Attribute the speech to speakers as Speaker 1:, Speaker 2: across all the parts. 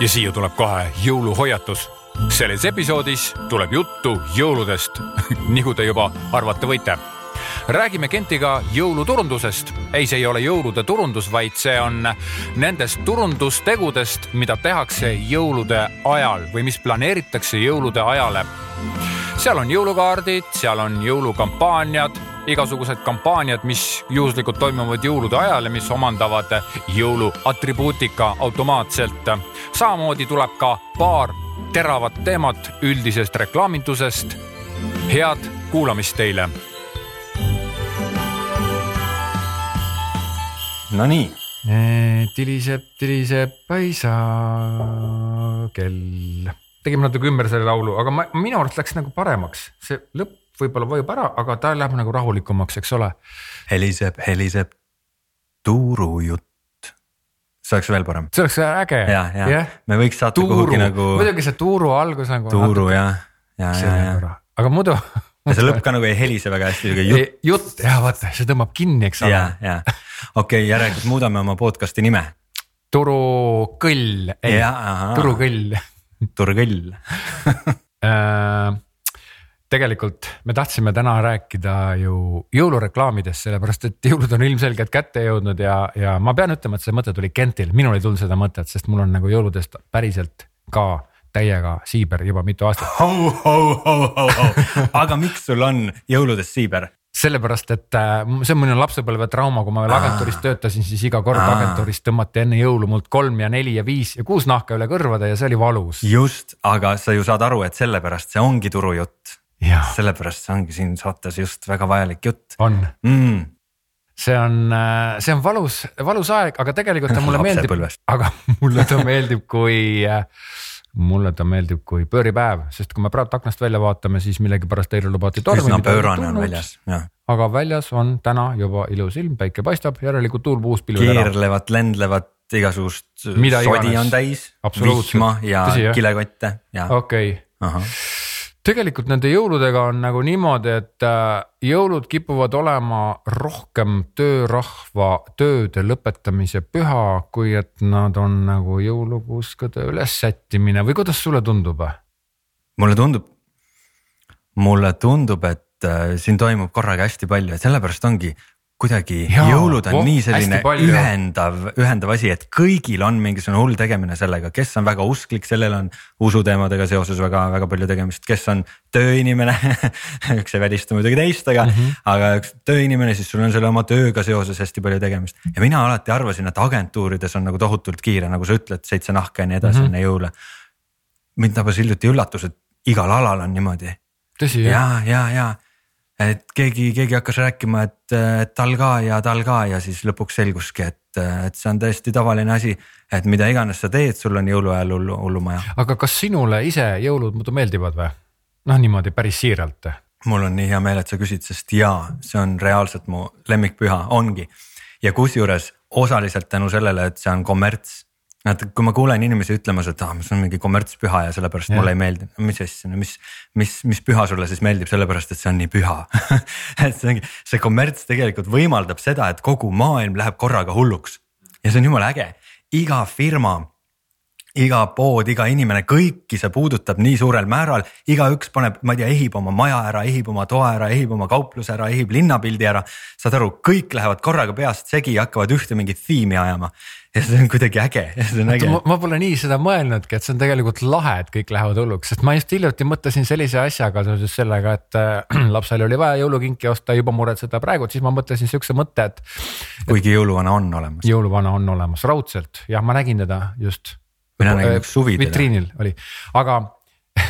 Speaker 1: ja siia tuleb kohe jõuluhoiatus. selles episoodis tuleb juttu jõuludest nagu te juba arvata võite räägime Kentiga jõuluturundusest. ei, see ei ole jõulude turundus, vaid see on nendest turundustegudest, mida tehakse jõulude ajal või mis planeeritakse jõulude ajale. seal on jõulukaardid, seal on jõulukampaaniad, igasugused kampaaniad, mis juhuslikult toimuvad jõulude ajal ja mis omandavad jõuluatribuutika automaatselt. samamoodi tuleb ka paar teravat teemat üldisest reklaamindusest. head kuulamist teile
Speaker 2: Nonii.
Speaker 1: tiliseb, tiliseb paisa kell. tegime natuke ümber selle laulu, aga ma, minu arust läks nagu paremaks, see lõpp võib-olla vajub ära, aga ta läheb nagu rahulikumaks, eks ole.
Speaker 2: heliseb, heliseb tuurujutt. see oleks veel parem.
Speaker 1: see oleks äge.
Speaker 2: ja, ja, ja. me võiks saata tuuru. kuhugi nagu.
Speaker 1: muidugi see tuuru algus nagu.
Speaker 2: tuuru natuke... ja, ja, ja, ja.
Speaker 1: aga muidu
Speaker 2: ja see lõpp ka nagu ei helise väga hästi, sihuke
Speaker 1: jutt. jutt ja vaata, see tõmbab kinni, eks ole.
Speaker 2: ja, ja okei okay,, järelikult muudame oma podcast'i nime.
Speaker 1: turukõll, ei, turukõll.
Speaker 2: turukõll
Speaker 1: äh, tegelikult me tahtsime täna rääkida ju jõulureklaamidest, sellepärast et jõulud on ilmselgelt kätte jõudnud ja, ja ma pean ütlema, et see mõte tuli Kentil, minul ei tulnud seda mõtet, sest mul on nagu jõuludest päriselt ka täiega siiber juba mitu aastat.
Speaker 2: aga miks sul on jõuludest siiber?
Speaker 1: sellepärast, et äh, see on minu lapsepõlve trauma, kui ma veel agentuuris töötasin, siis iga kord agentuuris tõmmati enne jõulu mult kolm ja neli ja viis ja kuus nahka üle kõrvade ja see oli valus.
Speaker 2: just, aga sa ju saad aru, et sellepärast see ongi turujutt. Sellepärast see ongi siin saates just väga vajalik jutt.
Speaker 1: on mm see on, äh, see on valus, valus aeg, aga tegelikult ta mulle meeldib, aga mulle ta meeldib, kui äh, mulle ta meeldib kui pööripäev, sest kui me praegu aknast välja vaatame, siis millegipärast eile lubati tormi.
Speaker 2: üsna pöörane on väljas, jah.
Speaker 1: aga väljas on täna juba ilus ilm, päike paistab, järelikult tuul puhus
Speaker 2: pilved ära. keerlevad, lendlevad igasugust sodi on täis, vihma ja Tõsi, kilekotte ja.
Speaker 1: okei okay tegelikult nende jõuludega on nagu niimoodi, et äh, jõulud kipuvad olema rohkem töörahva tööde lõpetamise püha, kui et nad on nagu jõulupuuskade ülessättimine või kuidas sulle tundub?
Speaker 2: mulle tundub, mulle tundub, et äh, siin toimub korraga hästi palju, et sellepärast ongi kuidagi Jaa, jõulud on oh, nii selline ühendav, ühendav asi, et kõigil on mingisugune hull tegemine sellega, kes on väga usklik, sellel on usuteemadega seoses väga-väga palju tegemist, kes on tööinimene üks ei välista muidugi teist, aga mm, -hmm. aga üks tööinimene, siis sul on selle oma tööga seoses hästi palju tegemist. ja mina alati arvasin, et agentuurides on nagu tohutult kiire, nagu sa ütled, seitse nahka ja nii edasi mm -hmm. enne jõule. mind tabas hiljuti üllatus, et igal alal on niimoodi. jah? ja, ja, ja et keegi, keegi hakkas rääkima, et, tal ka ja tal ka ja siis lõpuks selguski, et, et see on täiesti tavaline asi. et mida iganes sa teed, sul on jõuluajal hullu, hullumaja.
Speaker 1: aga kas sinule ise jõulud muidu meeldivad või? noh, niimoodi päris siiralt.
Speaker 2: mul on nii hea meel, et sa küsid, sest jaa, see on reaalselt mu lemmikpüha, ongi. ja kusjuures osaliselt tänu sellele, et see on kommerts et kui ma kuulen inimesi ütlemas, et ah, see on mingi kommertspüha ja sellepärast ja. mulle ei meeldi, no mis asja, no mis, mis, mis püha sulle siis meeldib, sellepärast et see on nii püha? Et see ongi, see kommerts tegelikult võimaldab seda, et kogu maailm läheb korraga hulluks. Ja see on jumala äge, iga firma iga pood, iga inimene, kõiki see puudutab nii suurel määral, igaüks paneb, ma ei tea, ehib oma maja ära, ehib oma toa ära, ehib oma kaupluse ära, ehib linnapildi ära. saad aru, kõik lähevad korraga peast segi ja hakkavad ühte mingit tiimi ajama ja see on kuidagi äge, see on äge.
Speaker 1: ma pole nii seda mõelnudki, et see on tegelikult lahe, et kõik lähevad hulluks, sest ma just hiljuti mõtlesin sellise asjaga seoses sellega, et äh, lapsel oli vaja jõulukinki osta, juba muretseda praegu, siis ma mõtlesin sihukese mõtte, et.
Speaker 2: kuigi jõuluvana on olemas.
Speaker 1: jõuluvana on olemas, raudselt, jah, ma nägin teda just.
Speaker 2: Mina nägin üks suvi
Speaker 1: vitriinil oli, aga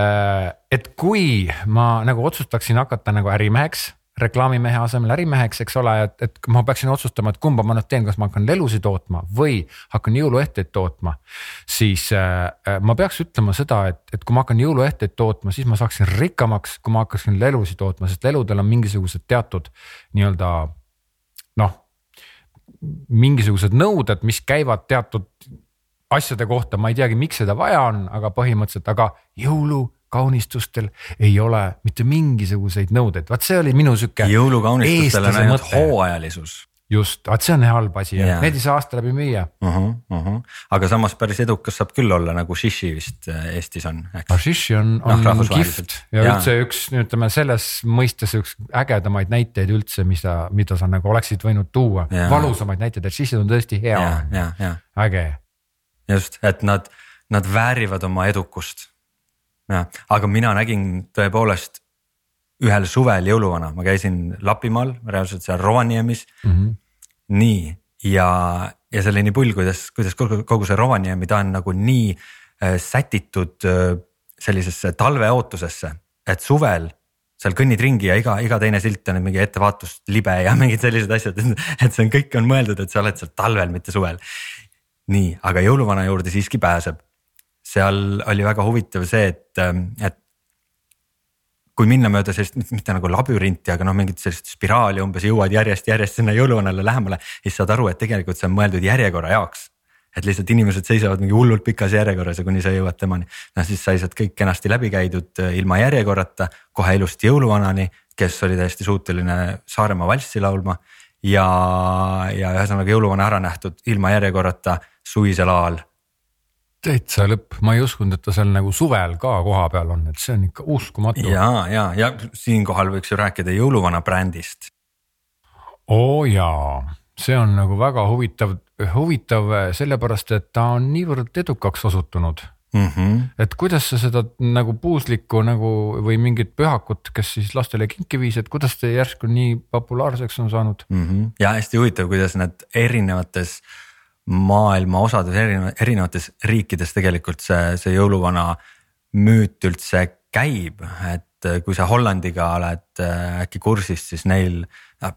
Speaker 1: äh, et kui ma nagu otsustaksin hakata nagu ärimeheks reklaamimehe asemel ärimeheks, eks ole, et, et ma peaksin otsustama, et kumba ma nüüd teen, kas ma hakkan lelusid tootma või hakkan jõuluehteid tootma. siis äh, ma peaks ütlema seda, et, et kui ma hakkan jõuluehteid tootma, siis ma saaksin rikkamaks, kui ma hakkaksin lelusid tootma, sest leludel on mingisugused teatud nii-öelda noh, mingisugused nõuded, mis käivad teatud asjade kohta, ma ei teagi, miks seda vaja on, aga põhimõtteliselt, aga jõulu kaunistustel ei ole mitte mingisuguseid nõudeid, vaat see oli minu sihuke.
Speaker 2: jõulukaunistustel on ainult hooajalisus.
Speaker 1: just, vaat see on halb asi yeah., neid ei saa aasta läbi müüa
Speaker 2: uh. -huh, uh -huh. aga samas päris edukas saab küll olla nagu Shishi vist äh, Eestis on, eks.
Speaker 1: Hashishi on,
Speaker 2: Noh,
Speaker 1: on
Speaker 2: rahvusvaheliselt.
Speaker 1: kihvt ja
Speaker 2: Jaa.
Speaker 1: üldse üks, ütleme selles mõistes üks ägedamaid näiteid üldse, mis sa, mida sa nagu oleksid võinud tuua
Speaker 2: Jaa.,
Speaker 1: valusamaid näiteid, et Hashishi on tõesti hea
Speaker 2: ja, ja, ja
Speaker 1: äge.
Speaker 2: just, et nad, nad väärivad oma edukust. jah, aga mina nägin tõepoolest ühel suvel jõuluvana, ma käisin Lapimaal, reaalselt seal Rovaniemis
Speaker 1: Mm -hmm.
Speaker 2: nii ja, ja see oli nii pull, kuidas, kuidas kogu, see Rovaniemi, ta on nagu nii äh, sätitud äh, sellisesse talveootusesse, et suvel seal kõnnid ringi ja iga, iga teine silt on mingi ettevaatust libe ja mingid sellised asjad, et see on, kõik on mõeldud, et sa oled seal talvel, mitte suvel. nii, aga jõuluvana juurde siiski pääseb. seal oli väga huvitav see, et, et kui minna mööda sellist, mitte nagu labürinti, aga noh, mingit sellist spiraali umbes jõuad järjest-järjest sinna jõuluvanale lähemale, siis saad aru, et tegelikult see on mõeldud järjekorra jaoks et lihtsalt inimesed seisavad mingi hullult pikas järjekorras ja kuni sa jõuad temani, noh siis sai sealt kõik kenasti läbi käidud äh, ilma järjekorrata, kohe ilusti jõuluvanani, kes oli täiesti suuteline Saaremaa valssi laulma. ja, ja ühesõnaga jõuluvana ära nähtud ilma järjekorrata suvisel ajal.
Speaker 1: täitsa lõpp, ma ei uskunud, et ta seal nagu suvel ka kohapeal on, et see on ikka uskumatu.
Speaker 2: ja, ja, ja siinkohal võiks ju rääkida jõuluvana brändist.
Speaker 1: oo jaa, see on nagu väga huvitav, huvitav sellepärast, et ta on niivõrd edukaks osutunud
Speaker 2: Mm -hmm.
Speaker 1: et kuidas sa seda nagu puuslikku nagu või mingit pühakut, kes siis lastele kinki viis, et kuidas see järsku nii populaarseks on saanud?
Speaker 2: mm. -hmm. ja hästi huvitav, kuidas need erinevates maailma osades, erineva-, erinevates riikides tegelikult see, see jõuluvana müüt üldse käib, et kui sa Hollandiga oled äh, äkki kursis, siis neil noh,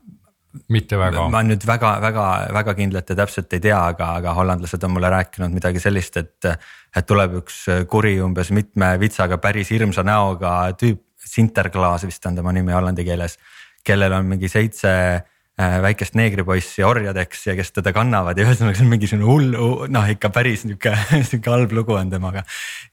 Speaker 1: mitte väga.
Speaker 2: ma nüüd väga-väga-väga kindlalt ja täpselt ei tea, aga, aga hollandlased on mulle rääkinud midagi sellist, et. et tuleb üks kuri umbes mitme vitsaga päris hirmsa näoga tüüp, Sinterklaas vist on tema nimi hollandi keeles. kellel on mingi seitse äh, väikest neegripoissi orjadeks ja kes teda kannavad ja ühesõnaga see on mingisugune hull, noh ikka päris nihuke, sihuke halb lugu on temaga.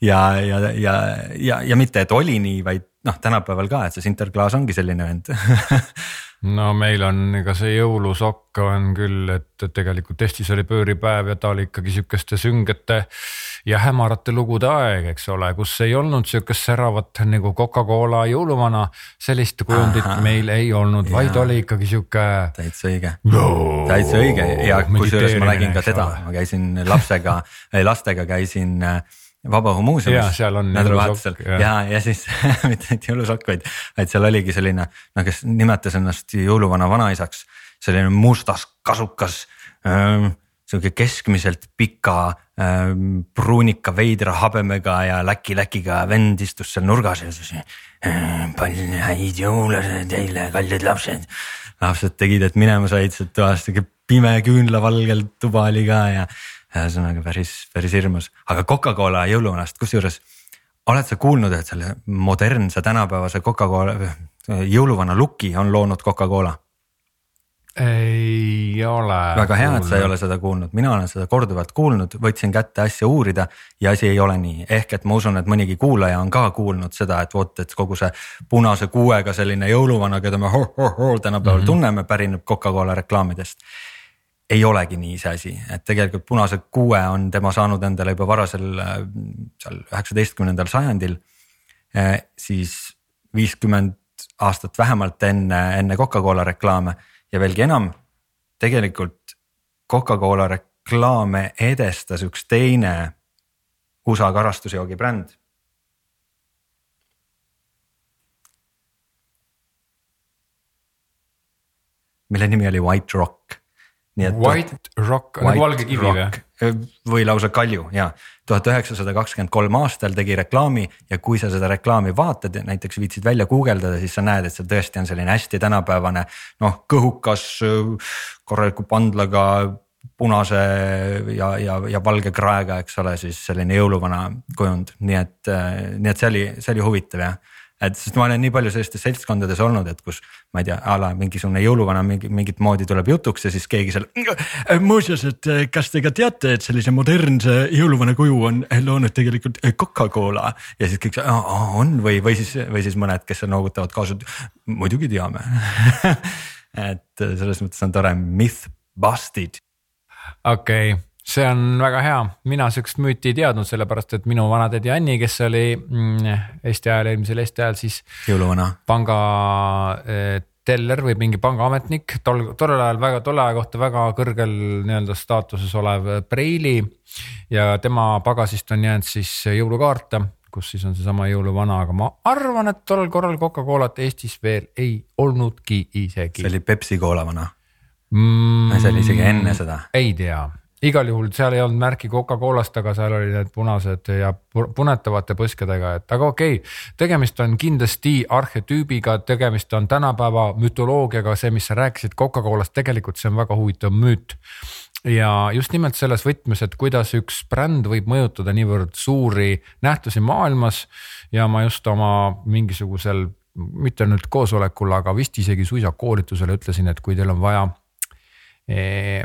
Speaker 2: ja, ja, ja, ja, ja mitte, et oli nii, vaid noh, tänapäeval ka, et see Sinterklaas ongi selline vend
Speaker 1: no meil on ega see jõulusokk on küll, et tegelikult Eestis oli pööripäev ja ta oli ikkagi sihukeste süngete ja hämarate lugude aeg, eks ole, kus ei olnud sihukest säravat nagu Coca-Cola jõuluvana. sellist kujundit
Speaker 2: Ahah.
Speaker 1: meil ei olnud, vaid oli ikkagi sihuke.
Speaker 2: täitsa õige. täitsa õige ja kusjuures ma nägin ka teda, ma käisin lapsega, lastega käisin äh, Vabaõhumuuseumis
Speaker 1: Jaa, seal on
Speaker 2: nädalavahetusel
Speaker 1: jah.
Speaker 2: ja, ja siis mitte ainult jõulusokk, vaid, vaid seal oligi selline, no kes nimetas ennast jõuluvana vanaisaks, selline mustas kasukas ähm,. sihuke keskmiselt pika ähm, pruunika veidra habemega ja läki-läkiga vend istus seal nurgas ja siis äh, palju häid jõule teile, kallid lapsed. lapsed tegid, et minema said sealt toast, sihuke pime küünlavalgel tuba oli ka ja ühesõnaga päris, päris hirmus, aga Coca-Cola jõuluvanast, kusjuures oled sa kuulnud, et selle modernse tänapäevase Coca-Cola, jõuluvana looki on loonud Coca-Cola?
Speaker 1: ei ole.
Speaker 2: väga hea, et sa ei ole seda kuulnud, mina olen seda korduvalt kuulnud, võtsin kätte asja uurida ja asi ei ole nii, ehk et ma usun, et mõnigi kuulaja on ka kuulnud seda, et vot, et kogu see punase kuuega selline jõuluvana, keda me ho-ho-ho tänapäeval mm -hmm. tunneme, pärineb Coca-Cola reklaamidest ei olegi nii see asi, et tegelikult punase kuue on tema saanud endale juba varasel seal üheksateistkümnendal sajandil. siis viiskümmend aastat vähemalt enne, enne Coca-Cola reklaame ja veelgi enam, tegelikult Coca-Cola reklaame edestas üks teine USA karastusjoogi bränd. mille nimi oli White Rock. Nii et
Speaker 1: White Rock, nagu valge kivi või?
Speaker 2: või lausa kalju ja tuhat üheksasada kakskümmend kolm aastal tegi reklaami ja kui sa seda reklaami vaatad ja näiteks viitsid välja guugeldada, siis sa näed, et seal tõesti on selline hästi tänapäevane noh, kõhukas korraliku pandlaga punase ja, ja, ja valge kraega, eks ole, siis selline jõuluvana kujund, nii et, nii et see oli, see oli huvitav jah et sest ma olen nii palju sellistes seltskondades olnud, et kus ma ei tea, a la mingisugune jõuluvana mingi mingit moodi tuleb jutuks ja siis keegi seal. muuseas, et kas te ka teate, et sellise modernse jõuluvana kuju on loonud tegelikult Coca-Cola ja siis kõik on või, või siis, või siis mõned, kes noogutavad kaasa, et muidugi teame. et selles mõttes on tore, myth busted.
Speaker 1: okei okay see on väga hea, mina sihukest müüti ei teadnud, sellepärast et minu vanatädi Anni, kes oli mm, Eesti ajal, eelmisel Eesti ajal siis.
Speaker 2: jõuluvana.
Speaker 1: panga eh, teller või mingi pangaametnik, tol, tollel ajal väga, tolle aja kohta väga kõrgel nii-öelda staatuses olev preili. ja tema pagasist on jäänud siis jõulukaarte, kus siis on seesama jõuluvana, aga ma arvan, et tollel korral Coca-Colat Eestis veel ei olnudki isegi.
Speaker 2: see oli Pepsi Cola vana mm,. see oli isegi enne seda.
Speaker 1: ei tea igal juhul seal ei olnud märki Coca-Colast, aga seal olid need punased ja punetavate põskedega, et aga okei okay,. tegemist on kindlasti arhetüübiga, tegemist on tänapäeva mütoloogiaga, see, mis sa rääkisid Coca-Colast, tegelikult see on väga huvitav müüt. ja just nimelt selles võtmes, et kuidas üks bränd võib mõjutada niivõrd suuri nähtusi maailmas ja ma just oma mingisugusel mitte nüüd koosolekul, aga vist isegi suisa koolitusel ütlesin, et kui teil on vaja eh,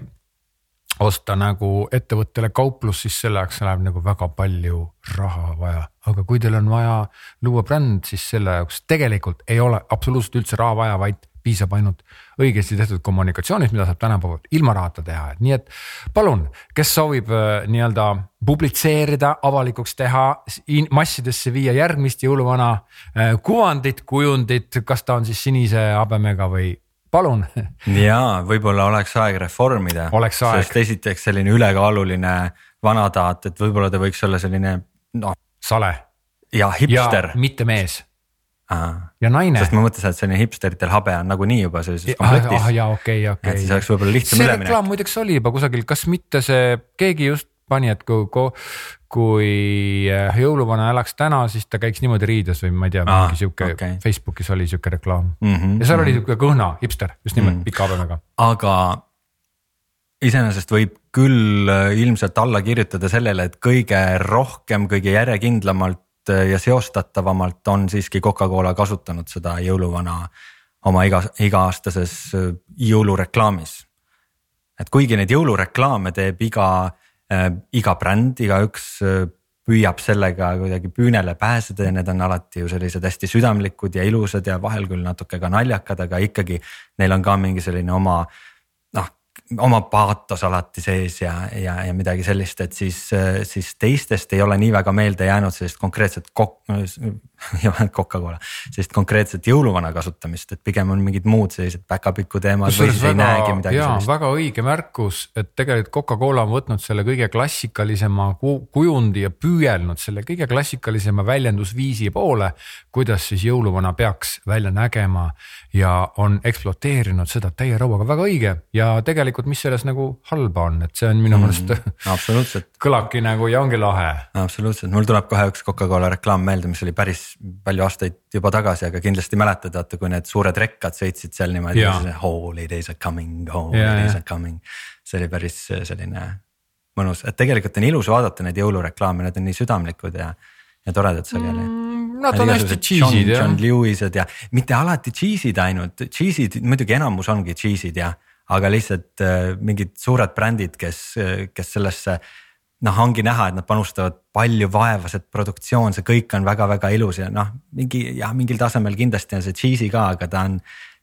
Speaker 1: osta nagu ettevõttele kauplus, siis selle jaoks läheb nagu väga palju raha vaja. aga kui teil on vaja luua bränd, siis selle jaoks tegelikult ei ole absoluutselt üldse raha vaja, vaid piisab ainult õigesti tehtud kommunikatsioonist, mida saab tänapäeval ilma rahata teha, et nii et palun, kes soovib äh, nii-öelda publitseerida, avalikuks teha, massidesse viia järgmist jõuluvana äh, kuvandit, kujundit, kas ta on siis sinise habemega või palun.
Speaker 2: ja võib-olla oleks aeg reformida. sest esiteks selline ülekaaluline vanataat, et võib-olla ta võiks olla selline noh.
Speaker 1: sale.
Speaker 2: ja hipster.
Speaker 1: mitte mees. ja naine.
Speaker 2: sest ma mõtlesin, et selline hipsteritel habe on nagunii juba sellises komplektis.
Speaker 1: ah jaa, okei okei
Speaker 2: et siis oleks võib-olla lihtsam
Speaker 1: üleminek. see reklaam muideks oli juba kusagil, kas mitte see, keegi just pani, et kui, kui äh, jõuluvana elaks täna, siis ta käiks niimoodi riides või ma ei tea, mingi sihuke okay. Facebookis oli sihuke reklaam mm. -hmm, ja seal mm -hmm. oli sihuke kõhna hipster, just nimelt mm -hmm. pika habemega.
Speaker 2: aga iseenesest võib küll äh, ilmselt alla kirjutada sellele, et kõige rohkem, kõige järjekindlamalt äh, ja seostatavamalt on siiski Coca-Cola kasutanud seda jõuluvana oma iga, iga-aastases jõulureklaamis. et kuigi neid jõulureklaame teeb iga iga bränd, igaüks äh, püüab sellega kuidagi püünele pääseda ja need on alati ju sellised hästi südamlikud ja ilusad ja vahel küll natuke ka naljakad, aga ikkagi neil on ka mingi selline oma oma paatos alati sees ja, ja, ja midagi sellist, et siis, siis teistest ei ole nii väga meelde jäänud sellist konkreetset kok-, Coca-Cola, sellist konkreetset jõuluvana kasutamist, et pigem on mingid muud sellised päkapiku teemad või siis väga, ei näegi midagi
Speaker 1: jaa, sellist. väga õige märkus, et tegelikult Coca-Cola on võtnud selle kõige klassikalisema kujundi ja püüelnud selle kõige klassikalisema väljendusviisi poole. kuidas siis jõuluvana peaks välja nägema ja on ekspluateerinud seda täie rauaga, väga õige ja tegelikult, mis selles nagu halba on, et see on minu meelest mm,
Speaker 2: absoluutselt.
Speaker 1: kõlabki nagu ja ongi lahe.
Speaker 2: absoluutselt, mul tuleb kohe üks Coca-Cola reklaam meelde, mis oli päris palju aastaid juba tagasi, aga kindlasti mäletad, vaata kui need suured rekkad sõitsid seal niimoodi, holidays are coming, holidays are coming. see oli päris selline mõnus, et tegelikult on ilus vaadata neid jõulureklaame, need on nii südamlikud ja, ja toredad sageli. Mm
Speaker 1: Nad on hästi cheese'id
Speaker 2: jah. John Lewis'ed ja mitte alati cheese'id ainult, cheese'id muidugi enamus ongi cheese'id jah, aga lihtsalt äh, mingid suured brändid, kes, kes sellesse noh, ongi näha, et nad panustavad palju vaeva, see produktsioon, see kõik on väga-väga ilus ja noh, mingi jah, mingil tasemel kindlasti on see cheese'i ka, aga ta on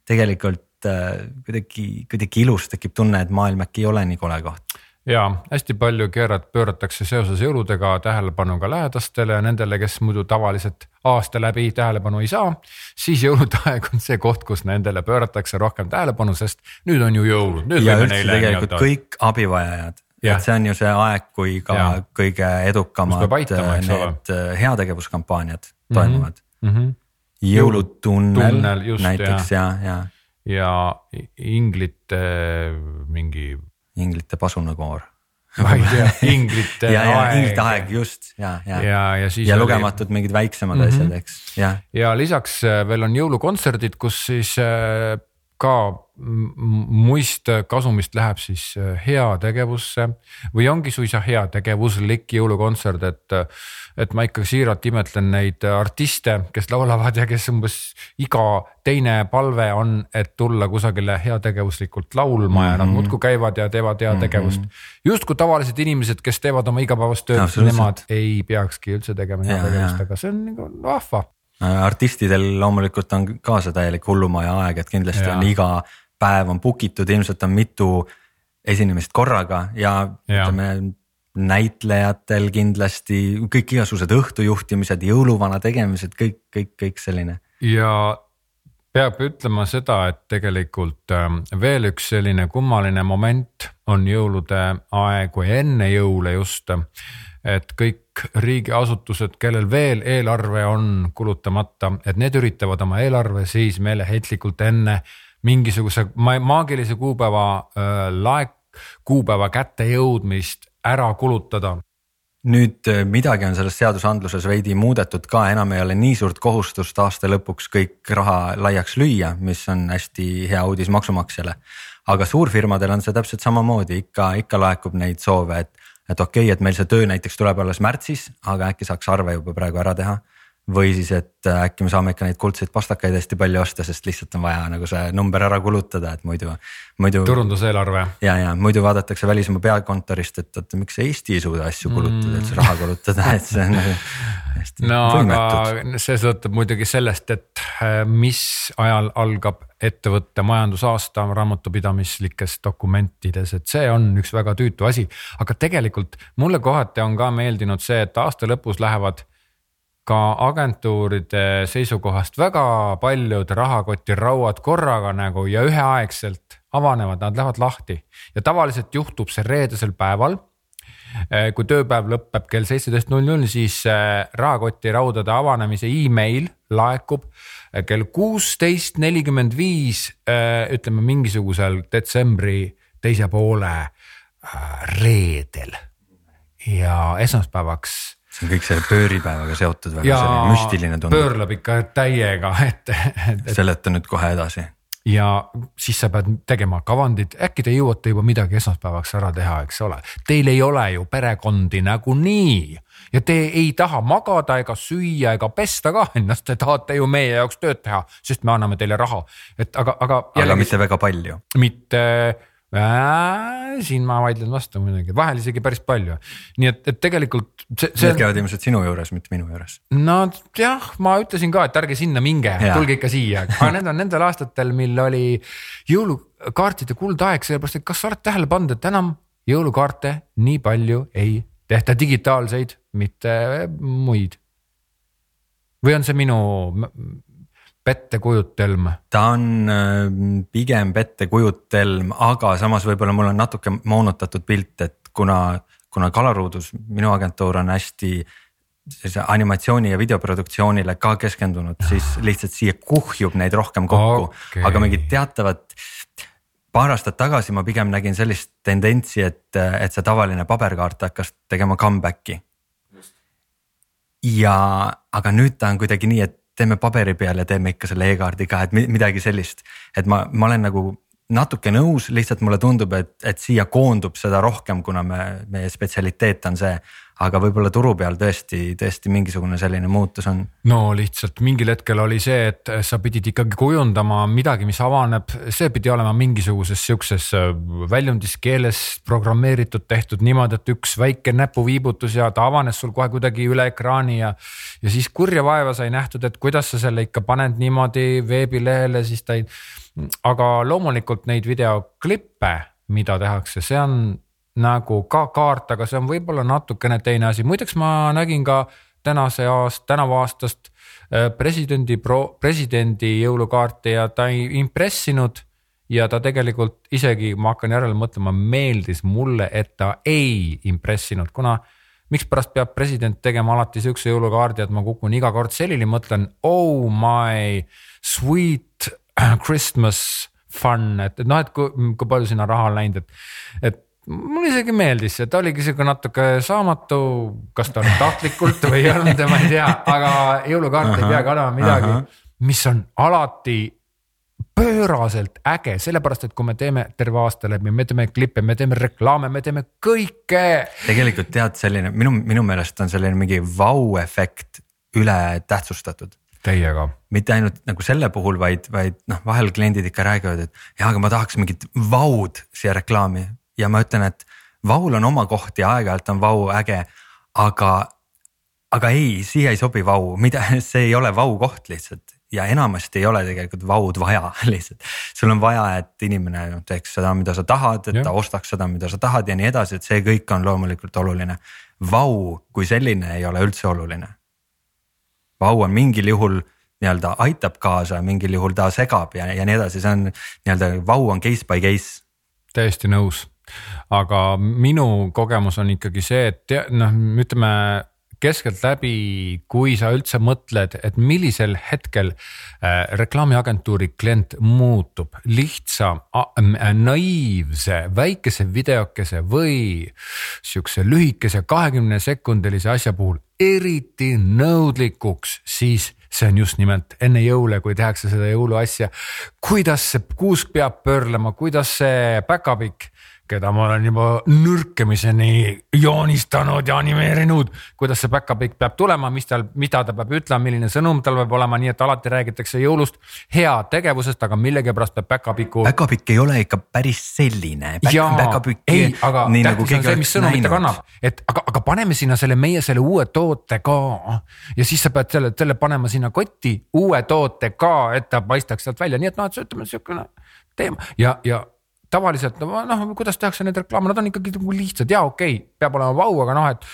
Speaker 2: tegelikult äh, kuidagi, kuidagi ilus, tekib tunne, et maailm äkki ei ole nii kole koht
Speaker 1: ja hästi palju keerad, pööratakse seoses jõuludega tähelepanu ka lähedastele ja nendele, kes muidu tavaliselt aasta läbi tähelepanu ei saa. siis jõulude aeg on see koht, kus nendele pööratakse rohkem tähelepanu, sest nüüd on ju jõulud.
Speaker 2: ja üldse tegelikult kõik abivajajad, et see on ju see aeg, kui ka ja. kõige edukamad aitama, need ole. heategevuskampaaniad -hmm. toimuvad mm. -hmm. jõulutunnel näiteks ja, ja.
Speaker 1: ja inglite mingi
Speaker 2: inglite pasunakoor
Speaker 1: ma ei tea, inglite
Speaker 2: ja, ja aeg. inglite aeg just ja, ja,
Speaker 1: ja, ja
Speaker 2: ja oli... lugematud mingid väiksemad mm -hmm. asjad, eks, jah.
Speaker 1: ja lisaks äh, veel on jõulukontserdid, kus siis äh, ka muist kasumist läheb siis äh, heategevusse või ongi suisa heategevuslik jõulukontsert, et. et ma ikka siiralt imetlen neid artiste, kes laulavad ja kes umbes iga teine palve on, et tulla kusagile heategevuslikult laulma mm -hmm. ja nad mhm. muudkui käivad ja teevad heategevust mm. -hmm. justkui tavalised inimesed, kes teevad oma igapäevast tööd, nemad ei peakski üldse tegema heategevust, aga see on nagu vahva
Speaker 2: artistidel loomulikult on ka see täielik hullumaja aeg, et kindlasti ja. on iga päev on book itud, ilmselt on mitu esinemist korraga ja, ja. ütleme näitlejatel kindlasti kõik igasugused õhtujuhtimised, jõuluvana tegemised, kõik, kõik, kõik selline.
Speaker 1: ja peab ütlema seda, et tegelikult ähm, veel üks selline kummaline moment on jõulude aeg või enne jõule just. Et kõik riigiasutused, kellel veel eelarve on kulutamata, et need üritavad oma eelarve siis meeleheitlikult enne mingisuguse maagilise kuupäeva äh, laek, kuupäeva kättejõudmist ära kulutada
Speaker 2: nüüd äh, midagi on selles seadusandluses veidi muudetud ka, enam ei ole nii suurt kohustust aasta lõpuks kõik raha laiaks lüüa, mis on hästi hea uudis maksumaksjale. aga suurfirmadel on see täpselt samamoodi, ikka, ikka laekub neid soove, et, et okei okay,, et meil see töö näiteks tuleb alles märtsis, aga äkki saaks arve juba praegu ära teha või siis, et äh, äkki me saame ikka neid kuldseid pastakaid hästi palju osta, sest lihtsalt on vaja nagu see number ära kulutada, et muidu, muidu.
Speaker 1: turunduseelarve.
Speaker 2: ja, ja muidu vaadatakse välismaa peakontorist, et oota, miks Eesti ei suuda asju kulutada mm., üldse raha kulutada, et see on nagu
Speaker 1: hästi no, võimetud. see sõltub muidugi sellest, et äh, mis ajal algab ettevõtte majandusaasta raamatupidamislikes dokumentides, et see on üks väga tüütu asi, aga tegelikult mulle kohati on ka meeldinud see, et aasta lõpus lähevad ka agentuuride seisukohast väga paljud rahakotirauad korraga nagu ja üheaegselt avanevad, nad lähevad lahti ja tavaliselt juhtub see reedesel päeval. Eh, kui tööpäev lõpeb kell seitseteist null null, siis eh, rahakotiraudade avanemise email laekub eh, kell kuusteist nelikümmend viis, ütleme mingisugusel detsembri teise poole reedel ja esmaspäevaks
Speaker 2: see on kõik selle pööripäevaga seotud, väga selline müstiline tundub.
Speaker 1: pöörleb ikka täiega, et, et,
Speaker 2: et.... seleta nüüd kohe edasi.
Speaker 1: ja siis sa pead tegema kavandid, äkki te jõuate juba midagi esmaspäevaks ära teha, eks ole. Teil ei ole ju perekondi nagunii ja te ei taha magada ega süüa ega pesta ka ennast, te tahate ju meie jaoks tööd teha, sest me anname teile raha, et aga, aga.
Speaker 2: aga mitte väga palju.
Speaker 1: mitte siin ma vaidlen vastu muidugi, vahel isegi päris palju. nii et, et tegelikult
Speaker 2: see, see. Need käivad ilmselt sinu juures, mitte minu juures.
Speaker 1: no jah, ma ütlesin ka, et ärge sinna minge, tulge ikka siia, aga need on nendel aastatel, mil oli jõulukaartide kuldaeg, sellepärast et kas sa oled tähele pannud, et enam jõulukaarte nii palju ei tehta digitaalseid, mitte muid. või on see minu pettekujutelm?
Speaker 2: ta on äh, pigem pettekujutelm, aga samas võib-olla mul on natuke moonutatud pilt, et kuna, kuna Kalaruudus minu agentuur on hästi sellise animatsiooni ja videoproduktsioonile ka keskendunud, siis lihtsalt siia kuhjub neid rohkem kokku okay., aga mingit teatavat paar aastat tagasi ma pigem nägin sellist tendentsi, et, et see tavaline paberkaart hakkas tegema comeback'i. ja, aga nüüd ta on kuidagi nii, et teeme paberi peal ja teeme ikka selle e-kaardi ka, et midagi sellist. et ma, ma olen nagu natuke nõus, lihtsalt mulle tundub, et, et siia koondub seda rohkem, kuna me, meie spetsialiteet on see aga võib-olla turu peal tõesti, tõesti mingisugune selline muutus on.
Speaker 1: no lihtsalt mingil hetkel oli see, et sa pidid ikkagi kujundama midagi, mis avaneb, see pidi olema mingisuguses siukses äh, väljundis keeles programmeeritud, tehtud niimoodi, et üks väike näpuviibutus ja ta avanes sul kohe kuidagi üle ekraani ja. ja siis kurja vaeva sai nähtud, et kuidas sa selle ikka paned niimoodi veebilehele, siis ta ei. aga loomulikult neid videoklippe, mida tehakse, see on nagu ka kaart, aga see on võib-olla natukene teine asi, muideks ma nägin ka tänase aast-, tänavu aastast äh, presidendi pro-, presidendi jõulukaarti ja ta ei impressinud. ja ta tegelikult isegi, ma hakkan järele mõtlema, meeldis mulle, et ta ei impressinud, kuna mikspärast peab president tegema alati siukse jõulukaardi, et ma kukun iga kord selili, mõtlen oh my sweet Christmas fun, et, et noh, et kui, kui palju sinna raha on läinud, et, et mulle isegi meeldis see, ta oligi sihuke natuke saamatu, kas ta oli tahtlikult või ei olnud, ma ei tea, aga jõulukaart ei peagi olema midagi, mis on alati pööraselt äge, sellepärast et kui me teeme terve aasta läbi, me teeme klippe, me teeme reklaame, me teeme kõike.
Speaker 2: tegelikult tead, selline minu, minu meelest on selline mingi vau-efekt üle tähtsustatud
Speaker 1: täiega.
Speaker 2: mitte ainult nagu selle puhul, vaid, vaid noh, vahel kliendid ikka räägivad, et jaa, aga ma tahaks mingit vaud siia reklaami ja ma ütlen, et vaul on oma koht ja aeg-ajalt on vau äge, aga, aga ei, siia ei sobi vau, mida, see ei ole vau koht lihtsalt ja enamasti ei ole tegelikult vaud vaja lihtsalt. sul on vaja, et inimene teeks seda, mida sa tahad, et ja. ta ostaks seda, mida sa tahad ja nii edasi, et see kõik on loomulikult oluline. vau kui selline ei ole üldse oluline. vau on mingil juhul nii-öelda aitab kaasa, mingil juhul ta segab ja, ja nii edasi, see on nii-öelda vau on case by case.
Speaker 1: täiesti nõus, aga minu kogemus on ikkagi see, et noh, ütleme keskeltläbi, kui sa üldse mõtled, et millisel hetkel äh, reklaamiagentuuri klient muutub lihtsa äh, naiivse väikese videokese või sihukese lühikese kahekümne sekundilise asja puhul eriti nõudlikuks, siis see on just nimelt enne jõule, kui tehakse seda jõuluasja. kuidas see kuusk peab pöörlema, kuidas see päkapikk keda ma olen juba nõrkemiseni joonistanud ja animeerinud, kuidas see päkapikk peab tulema, mis tal, mida ta peab ütlema, milline sõnum tal peab olema, nii et alati räägitakse jõulust, heategevusest, aga millegipärast peab päkapiku.
Speaker 2: päkapikk ei ole ikka päris selline.
Speaker 1: ei, aga tähtis nagu on see, mis sõnumit ta kannab, et aga, aga paneme sinna selle meie selle uue toote ka. Ja siis sa pead selle, selle panema sinna kotti uue toote ka, et ta paistaks sealt välja, nii et noh, et ütleme sihukene teema. Ja, ja tavaliselt noh, kuidas tehakse neid reklaame, nad on ikkagi nagu lihtsad ja okei okay,, peab olema vau, aga noh, et